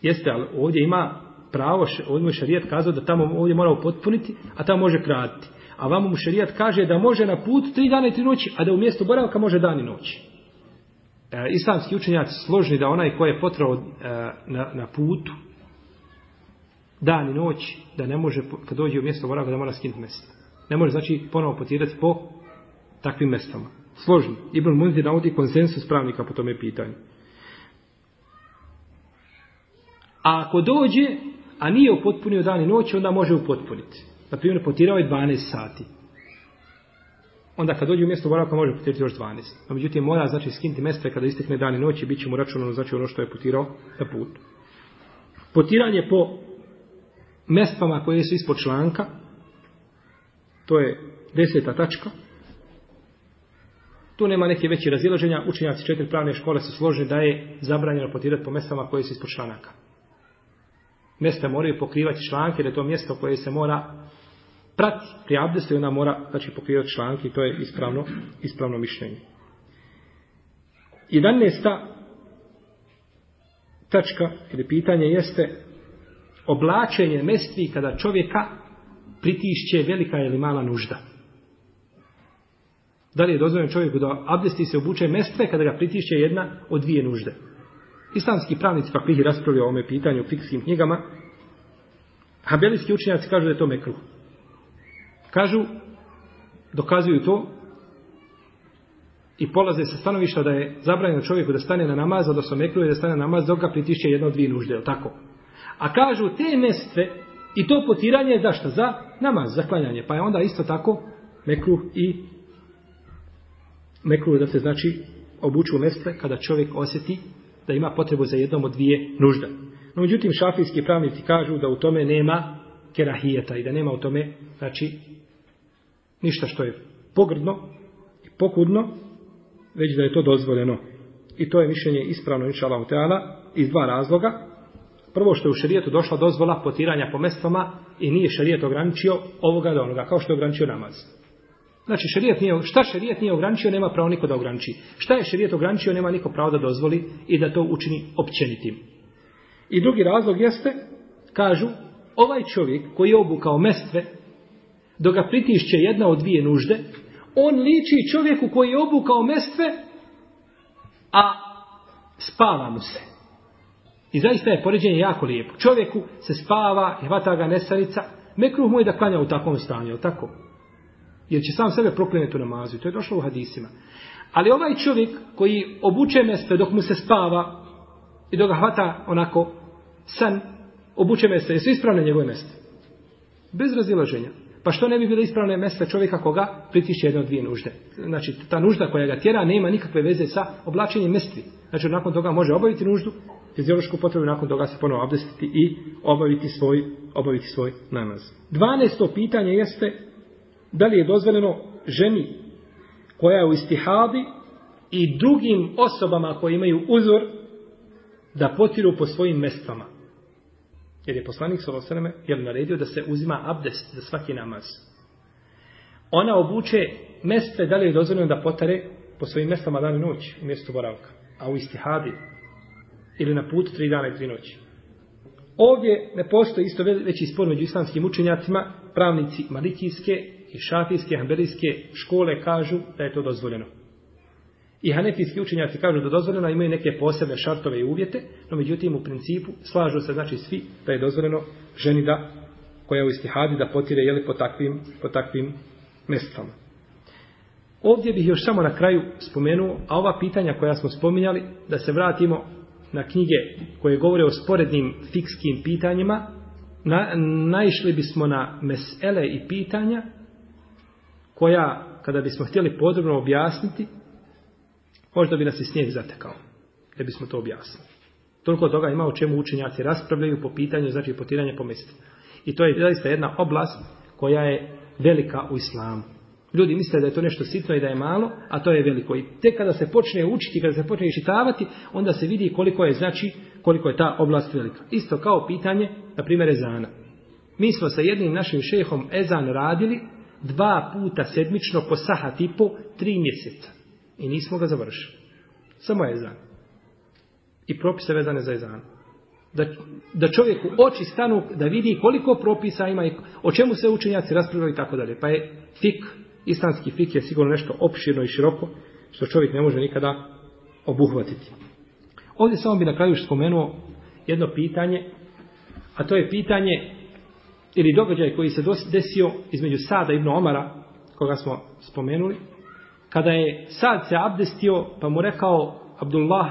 S1: Jeste, ali ovdje ima pravo, ovdje mu je šarijat kazao da tamo ovdje mora upotpuniti, a tamo može kratiti. A vam mu šarijat kaže da može na put tri dana i tri noći, a da u mjestu boravka može dan i noć. E, islamski učenjaci složni da onaj ko je potrao e, na, na putu dan i noć, da ne može, kad dođe u mjesto boravka, da mora skinuti mjesto. Ne može, znači, ponovo potirati po takvim mjestama. Složni. Ibn Munzir navodi konsensus pravnika po tome pitanju. A ako dođe, a nije upotpunio dan i noć, onda može upotpuniti. Na primjer, potirao je 12 sati. Onda kad dođe u mjesto boravka može potirati još 12. No, međutim, mora znači skinti mjesto kada istekne dan i noć i bit će mu računano znači ono što je potirao na put. Potiranje po mjestama koje su ispod članka, to je deseta tačka, Tu nema neke veće razilaženja, učenjaci četiri pravne škole su složni da je zabranjeno potirati po mjestama koje su ispod članaka mjesta moraju pokrivati članke, jer je to mjesto koje se mora prati pri abdestu i ona mora znači, pokrivati članke i to je ispravno, ispravno mišljenje. 11. tačka ili pitanje jeste oblačenje mestvi kada čovjeka pritišće velika ili mala nužda. Da li je dozvoljeno čovjeku da abdesti se obuče mestve kada ga pritišće jedna od dvije nužde? Islamski pravnici fakrihi raspravljaju o ome pitanju u fikskim knjigama. Habelijski učenjaci kažu da je to mekruh. Kažu, dokazuju to i polaze sa stanovišta da je zabranjeno čovjeku da stane na namaz, odnosno mekruh je da stane na namaz dok ga pritišće jedno od dvije nužde, ili tako? A kažu te mestve i to potiranje je zašto? Za namaz, za klanjanje. Pa je onda isto tako mekruh i mekruh da se znači obuču mestve kada čovjek osjeti da ima potrebu za jednom od dvije nužda. No, međutim, šafijski pravnici kažu da u tome nema kerahijeta i da nema u tome, znači, ništa što je pogrdno i pokudno, već da je to dozvoljeno. I to je mišljenje ispravno, inša Allah, iz dva razloga. Prvo što je u šarijetu došla dozvola potiranja po mestoma i nije šarijet ograničio ovoga do onoga, kao što je ograničio namaz. Znači, šarijet nije, šta šarijet nije ograničio, nema pravo niko da ograniči. Šta je šarijet ograničio, nema niko pravo da dozvoli i da to učini općenitim. I drugi razlog jeste, kažu, ovaj čovjek koji je obukao mestve, dok ga pritišće jedna od dvije nužde, on liči čovjeku koji je obukao mestve, a spava mu se. I zaista je poređenje jako lijepo. Čovjeku se spava, hvata ga nesanica, mekruh mu je da klanja u takvom stanju, tako? Jer će sam sebe proklinjeti u namazu. To je došlo u hadisima. Ali ovaj čovjek koji obuče mjesto dok mu se spava i dok ga hvata onako san, obuče mjesto. Jesu ispravne njegove mjesto? Bez razilaženja. Pa što ne bi bilo ispravne mjesto čovjeka koga pritišće jedno dvije nužde? Znači, ta nužda koja ga tjera nema nikakve veze sa oblačenjem mjestvi. Znači, nakon toga može obaviti nuždu, fiziološku potrebu, nakon toga se ponovo abdestiti i obaviti svoj, obaviti svoj namaz. 12. pitanje jeste da li je dozvoljeno ženi koja je u istihadi i drugim osobama koje imaju uzor da potiru po svojim mestama. Jer je poslanik s ovosreme jer naredio da se uzima abdest za svaki namaz. Ona obuče mjeste da li je dozvoljeno da potare po svojim mestama dan i noć u mjestu boravka, a u istihadi ili na putu tri dana i tri noći. Ovdje ne postoji isto veći spor među islamskim učenjacima, pravnici malikijske I šafijske, hamberijske škole kažu da je to dozvoljeno. I hanefijski učenjaci kažu da je dozvoljeno, imaju neke posebne šartove i uvjete, no međutim u principu slažu se znači svi da je dozvoljeno ženi da koja u istihadi da potire jeli po takvim, po takvim mjestvama. Ovdje bih još samo na kraju spomenuo, a ova pitanja koja smo spominjali, da se vratimo na knjige koje govore o sporednim fikskim pitanjima, na, naišli bismo na mesele i pitanja koja, kada bismo htjeli podrobno objasniti, možda bi nas i snijeg zatekao, da bismo to objasnili. Toliko toga ima o čemu učenjaci raspravljaju po pitanju, znači potiranje po mjesecu. I to je zaista jedna oblast koja je velika u islamu. Ljudi misle da je to nešto sitno i da je malo, a to je veliko. I tek kada se počne učiti, kada se počne išitavati, onda se vidi koliko je znači, koliko je ta oblast velika. Isto kao pitanje, na primjer, Ezana. Mi smo sa jednim našim šehom Ezan radili, dva puta sedmično po sahat i po tri mjeseca. I nismo ga završili. Samo je zan. I propise vezane za jezan. Da, da čovjeku oči stanu, da vidi koliko propisa ima i o čemu se učenjaci raspravljaju i tako dalje. Pa je fik, islamski fik je sigurno nešto opširno i široko, što čovjek ne može nikada obuhvatiti. Ovdje samo bi na kraju spomenuo jedno pitanje, a to je pitanje ili događaj koji se desio između Sada ibn Omara, koga smo spomenuli, kada je Sad se abdestio, pa mu rekao Abdullah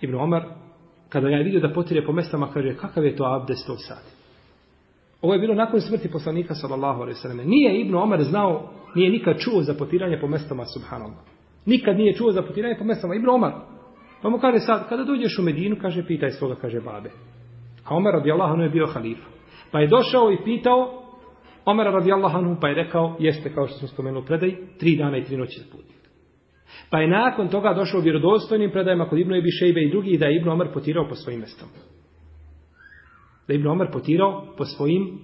S1: ibn Omar, kada ga je vidio da potire po mestama, kaže, kakav je to abdest ovaj sad? Ovo je bilo nakon smrti poslanika, sallallahu alaihi sallam. Nije Ibn Omar znao, nije nikad čuo za potiranje po mestama, subhanallah. Nikad nije čuo za potiranje po mestama, Ibn Omar. Pa mu kaže sad, kada dođeš u Medinu, kaže, pitaj svoga, kaže, babe. A Omar, radijallahu, ono je bio halifa. Pa je došao i pitao Omera radijallahu anhu, pa je rekao, jeste kao što smo spomenuli predaj, tri dana i tri noći zaputnik. Pa je nakon toga došao u vjerodostojnim predajima kod Ibnu Ebi Šejbe i drugih da je Ibnu Omer potirao po svojim mestama. Da je Ibnu Omer potirao po svojim,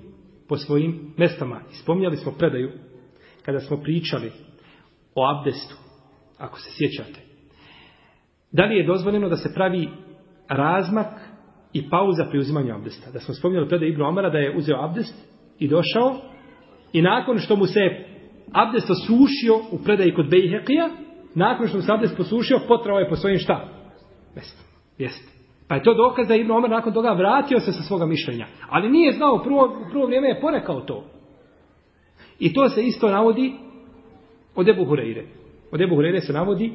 S1: po svojim mestama. I spomnjali smo predaju kada smo pričali o abdestu, ako se sjećate. Da li je dozvoljeno da se pravi razmak i pauza pri uzimanju abdesta. Da smo spominjali predaj Ibnu Omara da je uzeo abdest i došao i nakon što mu se abdest osušio u predaji kod Bejhekija, nakon što mu se abdest posušio, potrao je po svojim šta? Mesto. Jeste. Pa je to dokaz da je Ibn Omar nakon toga vratio se sa svoga mišljenja. Ali nije znao, u prvo, u prvo vrijeme je porekao to. I to se isto navodi od Ebu Hureyre. Od Ebu Hureyre se navodi,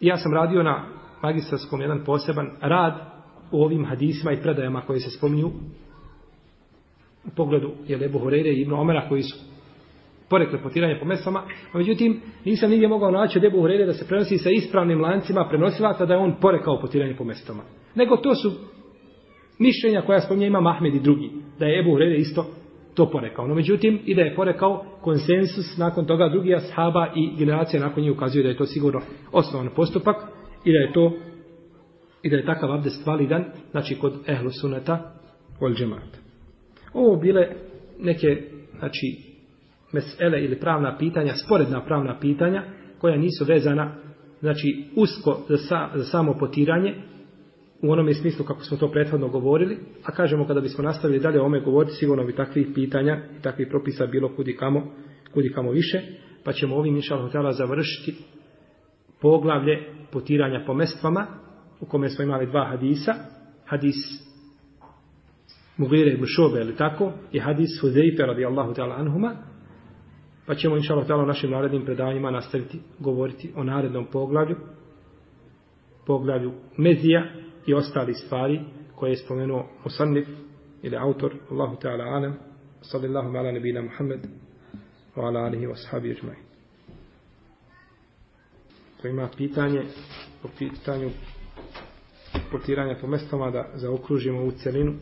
S1: ja sam radio na magistarskom jedan poseban rad u ovim hadisima i predajama koje se spominju u pogledu je Ebu Horeire i Ibn Omera koji su porekle potiranje po mesama, a međutim nisam nigdje mogao naći od Ebu Horeire da se prenosi sa ispravnim lancima prenosilaca da je on porekao potiranje po mesama. Nego to su mišljenja koja spominje ima Mahmed i drugi, da je Ebu Horeire isto to porekao. No međutim, i da je porekao konsensus nakon toga drugi ashaba i generacija nakon njih ukazuju da je to sigurno osnovan postupak i da je to I da je takav abdest validan, znači kod ehlu suneta, ol džemata. Ovo bile neke, znači, mesele ili pravna pitanja, sporedna pravna pitanja, koja nisu vezana, znači, usko za, sa, za samo potiranje, u onome smislu kako smo to prethodno govorili, a kažemo kada bismo nastavili dalje o ome govoriti, sigurno bi takvih pitanja i takvih propisa bilo kudi kamo, kudi kamo više, pa ćemo ovim inšal hotela završiti poglavlje potiranja po mestvama, u kome smo imali dva hadisa, hadis Mugire ibn Šobe, ili tako, i hadis Huzeife radijallahu ta'ala anhuma, pa ćemo, inša Allah, u našim narednim predavanjima nastaviti govoriti o narednom poglavlju, poglavlju Mezija i ostali stvari koje je spomenuo Musannif ili autor Allahu ta'ala anem, sallallahu ala nebina Muhammed, wa ala alihi wa sahabi ima pitanje, po pitanju transportiranja po mestama da zaokružimo u celinu.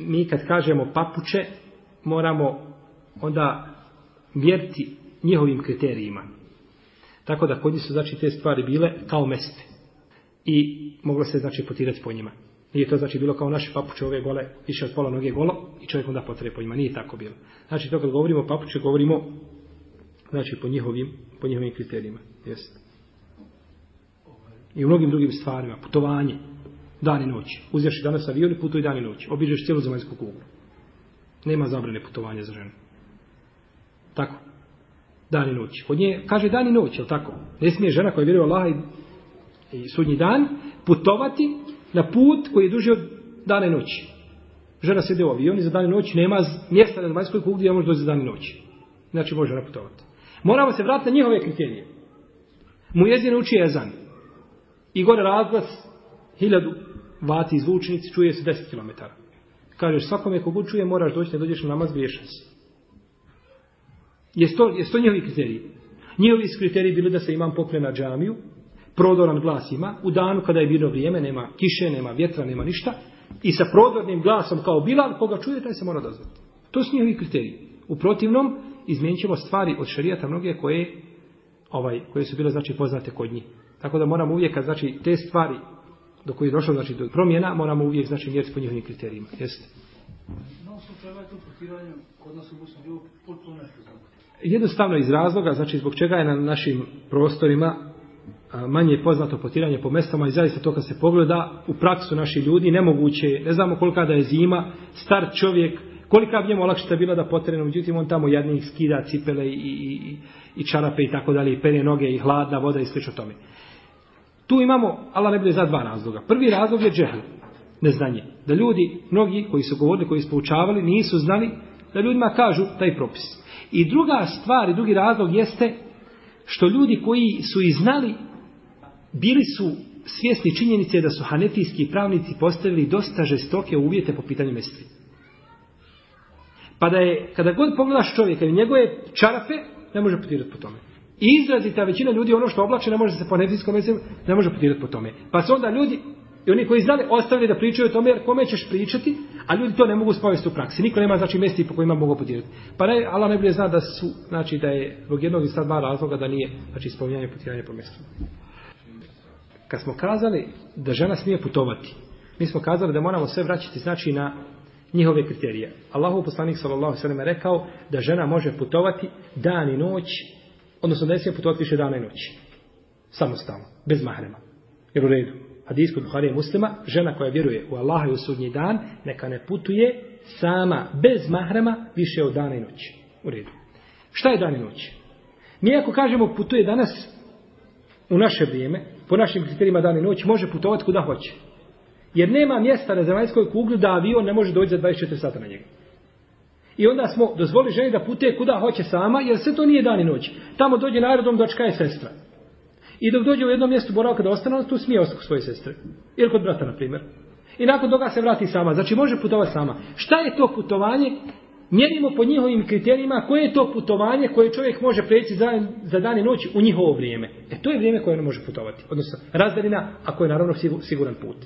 S1: Mi kad kažemo papuče, moramo onda mjeriti njihovim kriterijima. Tako da kod njih su znači te stvari bile kao meste. I moglo se znači potirati po njima. Nije to znači bilo kao naše papuče ove gole, više od pola noge golo i čovjek onda potre po njima. Nije tako bilo. Znači to kad govorimo papuče, govorimo znači po njihovim, po njihovim kriterijima. Jesi i u mnogim drugim stvarima, putovanje dan i noć. Uzeš danas avion i putuj dan i noć. Obiđeš cijelu zemaljsku kuglu. Nema zabrane putovanja za ženu. Tako. Dan i noć. Kod nje kaže dan i noć, je tako? Ne smije žena koja vjeruje Allah i, i sudnji dan putovati na put koji je duži od dana i noći. Žena sjede u avion i za dan i noć nema mjesta na zemaljskoj kugli gdje može doći za dan i noć. Znači može žena putovati. Moramo se vratiti na njihove kriterije. Mu jezine uči jezan. I gore razglas hiljadu vati zvučnici, čuje se 10 km. Kažeš, svakome ko čuje, moraš doći, ne dođeš na namaz, griješan si. Jesi to, jes to njihovi kriteriji? Njihovi kriteriji bili da se imam pokre na džamiju, prodoran glas ima, u danu kada je bilo vrijeme, nema kiše, nema vjetra, nema ništa, i sa prodornim glasom kao Bilal, koga čuje, taj se mora dozvati. To su njihovi kriteriji. U protivnom, izmijenit ćemo stvari od šarijata mnoge koje, ovaj, koje su bile znači, poznate kod njih. Tako da moramo uvijek, znači, te stvari do koji je došlo znači do promjena, moramo uvijek znači mjeriti po njihovim kriterijima. Jeste. Ovaj Jednostavno iz razloga, znači zbog čega je na našim prostorima manje je poznato potiranje po mestama i zaista to kad se pogleda u praksu naši ljudi nemoguće je, ne znamo kolika da je zima, star čovjek, kolika bi njemu lakšta bila da potrene, međutim on tamo jadnih skida, cipele i, i, i, i čarape i tako dalje, i pere noge i hladna voda i sl. tome. Tu imamo, Allah ne bude za dva razloga. Prvi razlog je džehl, neznanje. Da ljudi, mnogi koji su govorili, koji su poučavali, nisu znali da ljudima kažu taj propis. I druga stvar i drugi razlog jeste što ljudi koji su i znali, bili su svjesni činjenice da su hanetijski pravnici postavili dosta žestoke uvjete po pitanju mestri. Pa da je, kada god pogledaš čovjeka i njegove čarape, ne može potirati po tome izrazita većina ljudi ono što oblače ne može se po nefijskom mesecu, ne može potirati po tome. Pa su onda ljudi i oni koji znali ostavili da pričaju o tome jer kome ćeš pričati, a ljudi to ne mogu spovesti u praksi. Niko nema znači mjesti po kojima mogu potirati. Pa ne, Allah najbolje zna da su, znači da je zbog jednog i sad dva razloga da nije znači spominjanje potiranje po mjestu. Kad smo kazali da žena smije putovati, mi smo kazali da moramo sve vraćati znači na njihove kriterije. Allahov poslanik sallallahu alejhi ve sellem rekao da žena može putovati dan i noć odnosno da ne smije putovati više dana i noći. Samostalno, bez mahrema. Jer u redu, hadis kod Buhari muslima, žena koja vjeruje u Allaha i u sudnji dan, neka ne putuje sama, bez mahrema, više od dana i noći. U redu. Šta je dan i noć? Mi ako kažemo putuje danas, u naše vrijeme, po našim kriterijima dan i noć, može putovati kuda hoće. Jer nema mjesta na zemaljskoj kuglu da avion ne može doći za 24 sata na njega. I onda smo dozvoli ženi da pute kuda hoće sama, jer sve to nije dan i noć. Tamo dođe na aerodrom, dočka je sestra. I dok dođe u jednom mjestu boravka da ostane, tu smije ostati svoje sestre. Ili kod brata, na primjer. I nakon toga se vrati sama. Znači, može putovati sama. Šta je to putovanje? Mjerimo po njihovim kriterijima koje je to putovanje koje čovjek može preći za, za dan i noć u njihovo vrijeme. E to je vrijeme koje ono može putovati. Odnosno, razdaljina ako je naravno siguran put.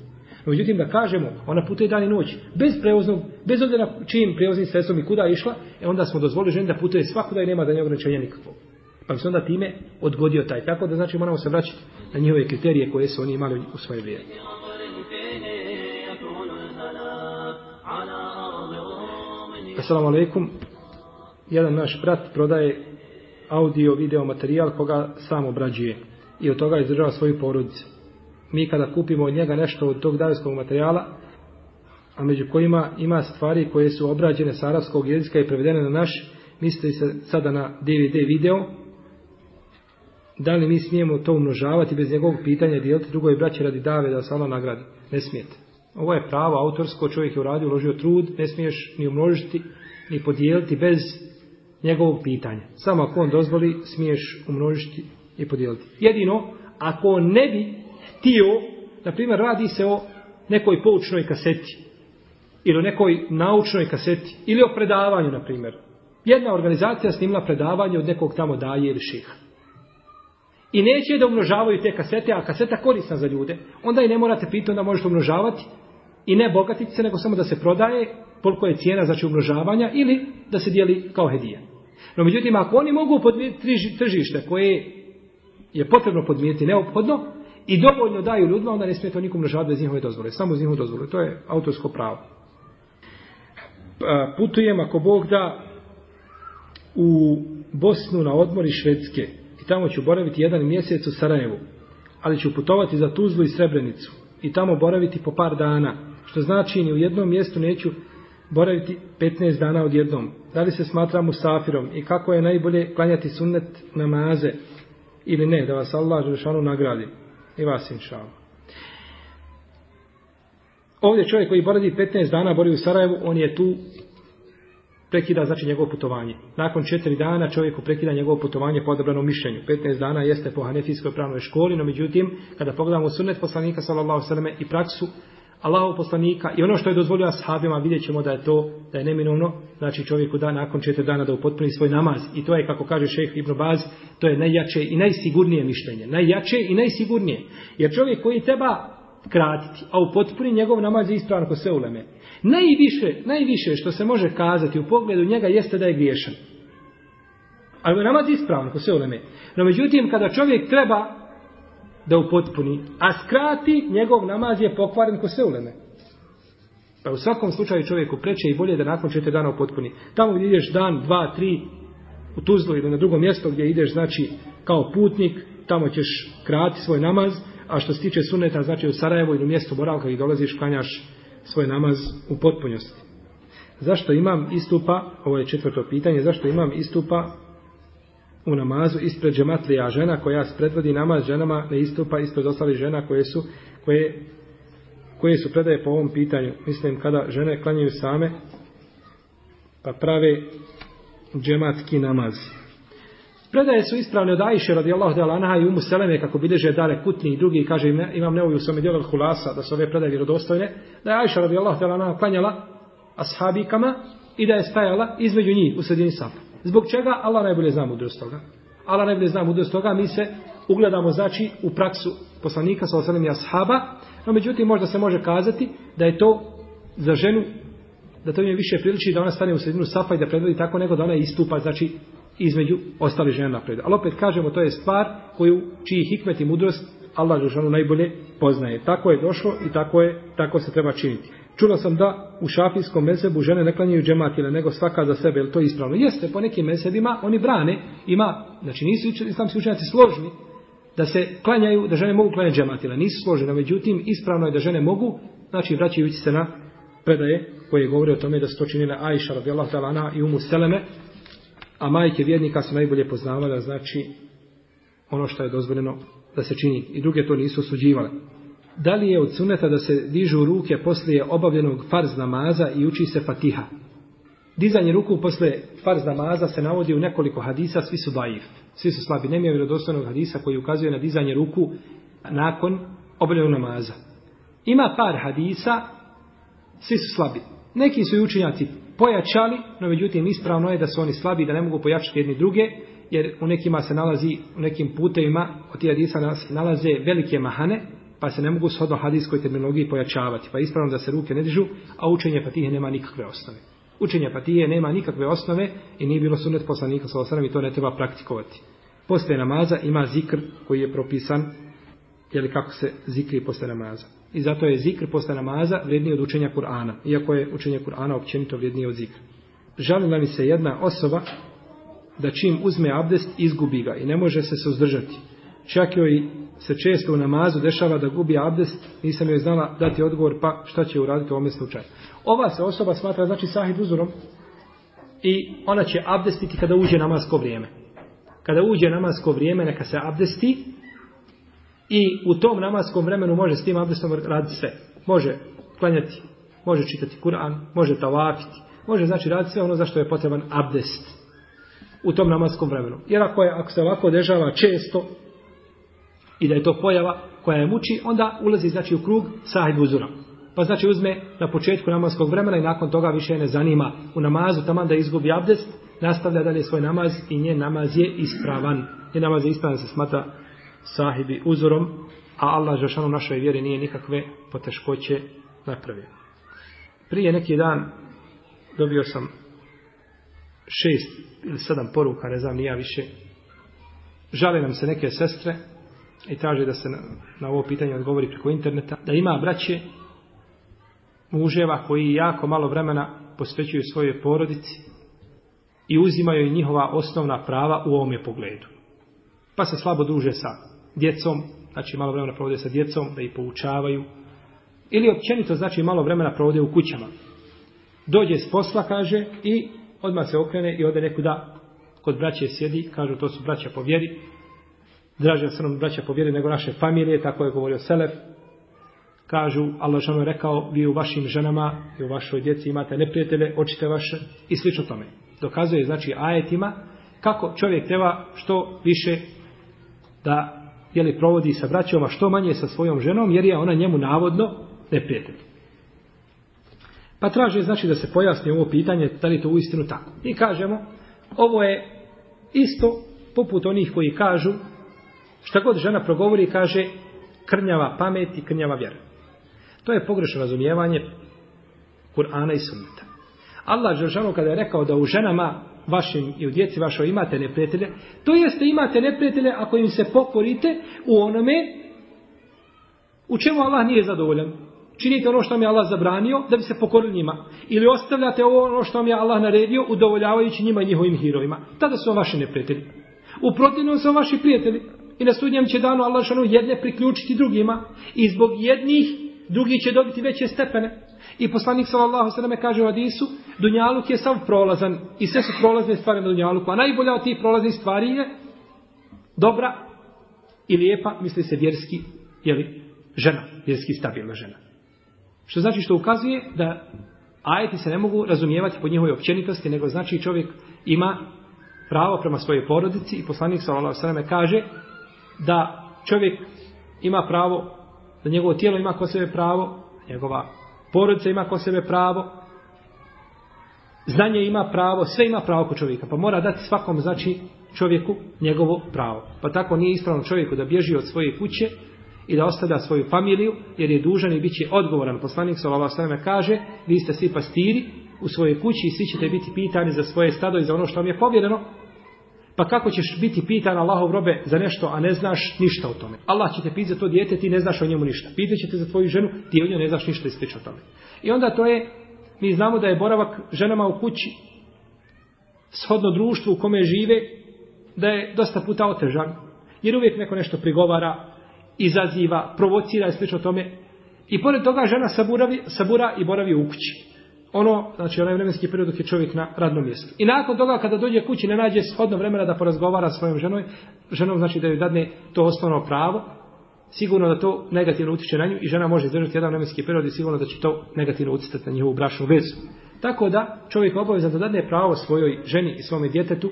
S1: Međutim, da kažemo, ona putuje dan i noć, bez prevoznog, bez odljena čijim prevoznim sredstvom i kuda išla, e onda smo dozvolili ženi da putuje svaku da i nema da nje ograničenja nikakvog. Pa bi se onda time odgodio taj. Tako da znači moramo se vraćati na njihove kriterije koje su oni imali u svoje vrijeme.
S2: Assalamu alaikum. Jedan naš brat prodaje audio video materijal koga sam obrađuje i od toga izdržava svoju porodicu mi kada kupimo od njega nešto od tog davetskog materijala, a među kojima ima stvari koje su obrađene s arabskog jezika i prevedene na naš, mislite se sada na DVD video, da li mi smijemo to umnožavati bez njegovog pitanja, dijeliti drugoj braći radi dave da sama nagradi? Ne smijete. Ovo je pravo, autorsko, čovjek je uradio, uložio trud, ne smiješ ni umnožiti, ni podijeliti bez njegovog pitanja. Samo ako on dozvoli, smiješ umnožiti i podijeliti. Jedino, ako on ne bi htio, na primjer, radi se o nekoj poučnoj kaseti ili o nekoj naučnoj kaseti ili o predavanju, na primjer. Jedna organizacija snimla predavanje od nekog tamo daje ili šiha. I neće da umnožavaju te kasete, a kaseta korisna za ljude. Onda i ne morate pitati, onda možete umnožavati i ne bogatiti se, nego samo da se prodaje koliko je cijena, znači umnožavanja, ili da se dijeli kao hedija. No, međutim, ako oni mogu podmijeti tržište koje je potrebno podmijeti neophodno, i dovoljno daju ljudima, onda ne smije to nikom nažavati bez njihove dozvole. Samo bez njihove dozvole. To je autorsko pravo. Pa, putujem, ako Bog da, u Bosnu na odmori Švedske. I tamo ću boraviti jedan mjesec u Sarajevu. Ali ću putovati za Tuzlu i Srebrenicu. I tamo boraviti po par dana. Što znači, ni u jednom mjestu neću boraviti 15 dana odjednom. Da li se smatram musafirom? I kako je najbolje klanjati sunnet namaze? Ili ne, da vas Allah Želešanu nagradi ima se inšala. Ovdje čovjek koji boravi 15 dana boravi u Sarajevu, on je tu prekida znači njegovo putovanje. Nakon 4 dana čovjeku prekida njegovo putovanje po odabranom mišljenju. 15 dana jeste po hanefijskoj pravnoj školi, no međutim, kada pogledamo sunnet poslanika sallallahu alejhi ve i praksu Allahov poslanika i ono što je dozvolio ashabima, vidjet ćemo da je to, da je neminovno, znači čovjeku da nakon četiri dana da upotpuni svoj namaz. I to je, kako kaže šejh Ibn Baz, to je najjače i najsigurnije mišljenje. Najjače i najsigurnije. Jer čovjek koji treba kratiti, a upotpuni njegov namaz je ispravan ko sve uleme. Najviše, najviše što se može kazati u pogledu njega jeste da je griješan. Ali namaz je ispravan ko sve uleme. No međutim, kada čovjek treba da upotpuni, a skrati njegov namaz je pokvaren ko se uleme. Pa u svakom slučaju čovjeku preče i bolje da nakon četiri dana upotpuni. Tamo gdje ideš dan, dva, tri, u Tuzlu ili na drugom mjesto gdje ideš, znači, kao putnik, tamo ćeš krati svoj namaz, a što se tiče suneta, znači u Sarajevo ili u mjestu Boravka gdje dolaziš, klanjaš svoj namaz u potpunjosti. Zašto imam istupa, ovo je četvrto pitanje, zašto imam istupa u namazu ispred džematlija žena koja spredvodi namaz ženama ne istupa ispred ostalih žena koje su koje, koje su predaje po ovom pitanju mislim kada žene klanjaju same pa prave džematki namaz Predaje su ispravne od Ajše radijallahu ta'ala anha i Umu Seleme kako bileže dare kutni i drugi kaže im, imam neovi u svome djelu hulasa da su ove predaje vjerodostojne da je Ajša radijallahu ta'ala anha klanjala ashabikama i da je stajala između njih u sredini safa. Zbog čega? Allah najbolje zna mudrost toga. Allah najbolje zna mudrost toga, mi se ugledamo, znači, u praksu poslanika sa osanem jashaba, no međutim, možda se može kazati da je to za ženu, da to im je više priliči da ona stane u sredinu safa i da predvodi tako nego da ona istupa, znači, između ostali žena napred. Ali opet kažemo, to je stvar koju, čiji hikmet i mudrost Allah Đelšanu najbolje poznaje. Tako je došlo i tako je tako se treba činiti. Čula sam da u šafijskom mesebu žene ne klanjaju džemat ili nego svaka za sebe, ili to je ispravno? Jeste, po nekim mesebima oni brane, ima, znači nisu islamski učenjaci složni da se klanjaju, da žene mogu klanjati džemat ili nisu složni, međutim ispravno je da žene mogu, znači vraćajući se na predaje koje govore o tome da su to činile Aisha radijallahu ta'ala ana i Umu Seleme, a majke vjernika su najbolje poznavale, znači ono što je dozvoljeno da se čini i druge to nisu osuđivale. Da li je od suneta da se dižu ruke poslije obavljenog farz namaza i uči se fatiha? Dizanje ruku posle farz namaza se navodi u nekoliko hadisa, svi su daif, svi su slabi. Nemija vjerodostojnog hadisa koji ukazuje na dizanje ruku nakon obavljenog namaza. Ima par hadisa, svi su slabi. Neki su i učinjaci pojačali, no međutim ispravno je da su oni slabi, da ne mogu pojačati jedni druge, jer u nekima se nalazi, u nekim putevima od tih hadisa nalaze velike mahane, pa se ne mogu shodno hadijskoj terminologiji pojačavati, pa je ispravno da se ruke ne dižu, a učenje fatihe nema nikakve osnove. Učenje fatije nema nikakve osnove i nije bilo sunet poslanika sa osanom i to ne treba praktikovati. Posle namaza ima zikr koji je propisan, jel kako se zikri posle namaza. I zato je zikr posle namaza vrednije od učenja Kur'ana, iako je učenje Kur'ana općenito vrednije od zikra. Žalila mi se jedna osoba da čim uzme abdest izgubi ga i ne može se suzdržati. Čak joj se često u namazu dešava da gubi abdest, nisam joj znala dati odgovor pa šta će uraditi u ovom slučaju. Ova se osoba smatra znači sahid uzorom i ona će abdestiti kada uđe namasko vrijeme. Kada uđe namasko vrijeme neka se abdesti i u tom namaskom vremenu može s tim abdestom raditi sve. Može klanjati, može čitati Kur'an, može tavafiti, može znači raditi sve ono za što je potreban abdest u tom namaskom vremenu. Jer ako, je, ako se ovako dežava često i da je to pojava koja je muči, onda ulazi znači, u krug sahib uzura. Pa znači uzme na početku namaskog vremena i nakon toga više ne zanima u namazu, tamo da izgubi abdest, nastavlja dalje svoj namaz i nje namaz je ispravan. Nje namaz je ispravan, se smata sahibi uzorom, a Allah Žešanu našoj vjeri nije nikakve poteškoće napravio. Prije neki dan dobio sam šest ili sedam poruka, ne znam, nija više. Žale nam se neke sestre i traže da se na, na ovo pitanje odgovori preko interneta. Da ima braće muževa koji jako malo vremena posvećuju svoje porodici i uzimaju njihova osnovna prava u ovom je pogledu. Pa se slabo duže sa djecom, znači malo vremena provode sa djecom da ih poučavaju. Ili općenito znači malo vremena provode u kućama. Dođe s posla, kaže, i odmah se okrene i ode nekuda kod braće sjedi, kažu to su braća po vjeri, draže su nam braća po vjeri nego naše familije, tako je govorio Selef, kažu, Allah žano rekao, vi u vašim ženama i u vašoj djeci imate neprijatelje, očite vaše i slično tome. Dokazuje, znači, ajetima kako čovjek treba što više da jeli, provodi sa braćom, a što manje sa svojom ženom, jer je ona njemu navodno neprijatelj. Pa traže znači da se pojasni ovo pitanje, da li to u istinu tako. I kažemo, ovo je isto poput onih koji kažu, šta god žena progovori, kaže krnjava pamet i krnjava vjera. To je pogrešno razumijevanje Kur'ana i Sunnita. Allah Žešanu kada je rekao da u ženama vašim i u djeci vašo imate neprijatelje, to jeste imate neprijatelje ako im se pokorite u onome u čemu Allah nije zadovoljan. Činite ono što vam je Allah zabranio da bi se pokorili njima. Ili ostavljate ovo ono što vam je Allah naredio udovoljavajući njima i njihovim hirovima. Tada su vam vaši neprijatelji. U protivnom su vam vaši prijatelji. I na sudnjem će dano Allah šanu jedne priključiti drugima. I zbog jednih drugi će dobiti veće stepene. I poslanik sallallahu sallam kaže u Adisu, Dunjaluk je sav prolazan i sve su prolazne stvari na Dunjaluku. A najbolja od tih prolaznih stvari je dobra i lijepa, misli se vjerski, jeli, žena, vjerski stabilna žena. Što znači što ukazuje da ajeti se ne mogu razumijevati po njihovoj općenitosti, nego znači čovjek ima pravo prema svojoj porodici i poslanik sallallahu alejhi ve kaže da čovjek ima pravo da njegovo tijelo ima ko sebe pravo, njegova porodica ima ko sebe pravo, znanje ima pravo, sve ima pravo ko čovjeka, pa mora dati svakom znači čovjeku njegovo pravo. Pa tako nije ispravno čovjeku da bježi od svoje kuće, i da ostavlja svoju familiju, jer je dužan i bit će odgovoran. Poslanik s.a.v. kaže, vi ste svi pastiri u svojoj kući i svi ćete biti pitani za svoje stado i za ono što vam je povjereno. Pa kako ćeš biti pitan Allahov robe za nešto, a ne znaš ništa o tome? Allah će te pitati za to djete, ti ne znaš o njemu ništa. Pitaće te za tvoju ženu, ti o njoj ne znaš ništa i o tome. I onda to je, mi znamo da je boravak ženama u kući, shodno društvu u kome žive, da je dosta puta otežan. Jer uvijek neko nešto prigovara, izaziva, provocira i slično tome. I pored toga žena saburavi, sabura i boravi u kući. Ono, znači onaj vremenski period dok je čovjek na radnom mjestu. I nakon toga kada dođe kući ne nađe shodno vremena da porazgovara s svojom ženom, ženom znači da joj dadne to osnovno pravo, sigurno da to negativno utiče na nju i žena može izdržati jedan vremenski period i sigurno da će to negativno utjecati na njihovu brašnu vezu. Tako da čovjek obaveza da dadne pravo svojoj ženi i svome djetetu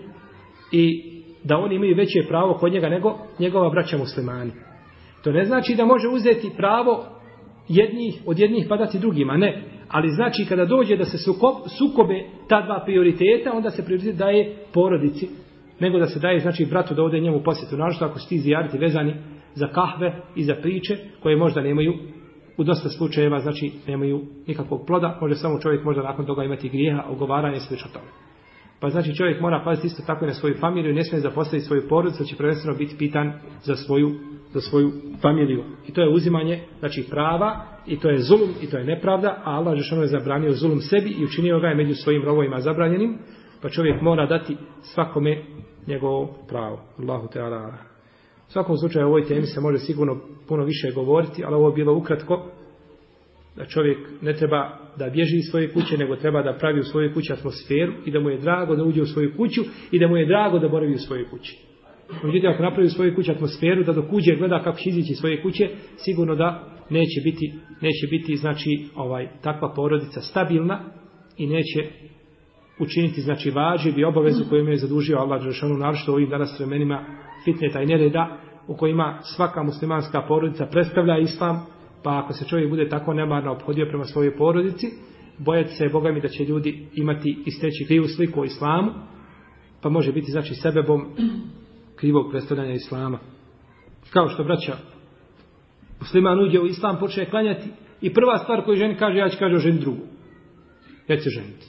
S2: i da oni imaju veće pravo kod njega nego njegova braća muslimani. To ne znači da može uzeti pravo jednih, od jednih pa dati drugima, ne. Ali znači kada dođe da se sukob, sukobe ta dva prioriteta, onda se prioritet daje porodici, nego da se daje znači bratu da ode njemu posjetu. Našto ako ste izjariti vezani za kahve i za priče koje možda nemaju u dosta slučajeva, znači nemaju nikakvog ploda, može samo čovjek možda nakon toga imati grijeha, ogovaranje, sve što tome. Pa znači čovjek mora paziti isto tako i na svoju familiju, ne smije zapostaviti svoju porodicu, će znači prvenstveno biti pitan za svoju za svoju familiju. I to je uzimanje znači, prava, i to je zulum, i to je nepravda, a Allah Žešano je zabranio zulum sebi i učinio ga je među svojim rovojima zabranjenim, pa čovjek mora dati svakome njegovo pravo. Allahu te ala. U svakom slučaju o ovoj temi se može sigurno puno više govoriti, ali ovo je bilo ukratko da čovjek ne treba da bježi iz svoje kuće, nego treba da pravi u svojoj kući atmosferu i da mu je drago da uđe u svoju kuću i da mu je drago da boravi u svojoj kući. Međutim, ako napravi u svojoj kući atmosferu, da dok uđe gleda kako će izići svoje kuće, sigurno da neće biti, neće biti znači, ovaj takva porodica stabilna i neće učiniti znači važiv i obavezu koju je zadužio Allah Đelešanu, naročito u ovim danas vremenima fitne taj nereda u kojima svaka muslimanska porodica predstavlja islam, pa ako se čovjek bude tako nemarno obhodio prema svojoj porodici, bojati se Boga mi da će ljudi imati isteći krivu sliku o islamu, pa može biti znači sebebom krivog predstavljanja islama. Kao što braća musliman uđe u islam, počne klanjati i prva stvar koju ženi kaže, ja ću kaže o ženi drugu. Ja ću se ženiti.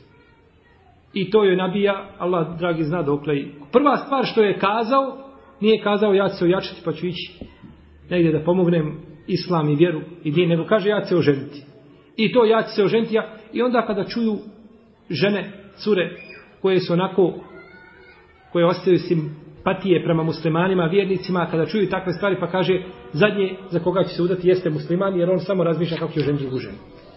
S2: I to joj nabija, Allah dragi zna dok le. Prva stvar što je kazao, nije kazao ja ću se ojačiti pa ću ići negdje da pomognem islam i vjeru i din, nego kaže ja ću se oženiti. I to ja ću se oženiti. Ja. I onda kada čuju žene, cure, koje su onako koje ostaju sim empatije prema muslimanima, vjernicima, kada čuju takve stvari, pa kaže zadnje za koga će se udati jeste musliman, jer on samo razmišlja kako će ženiti u ženu.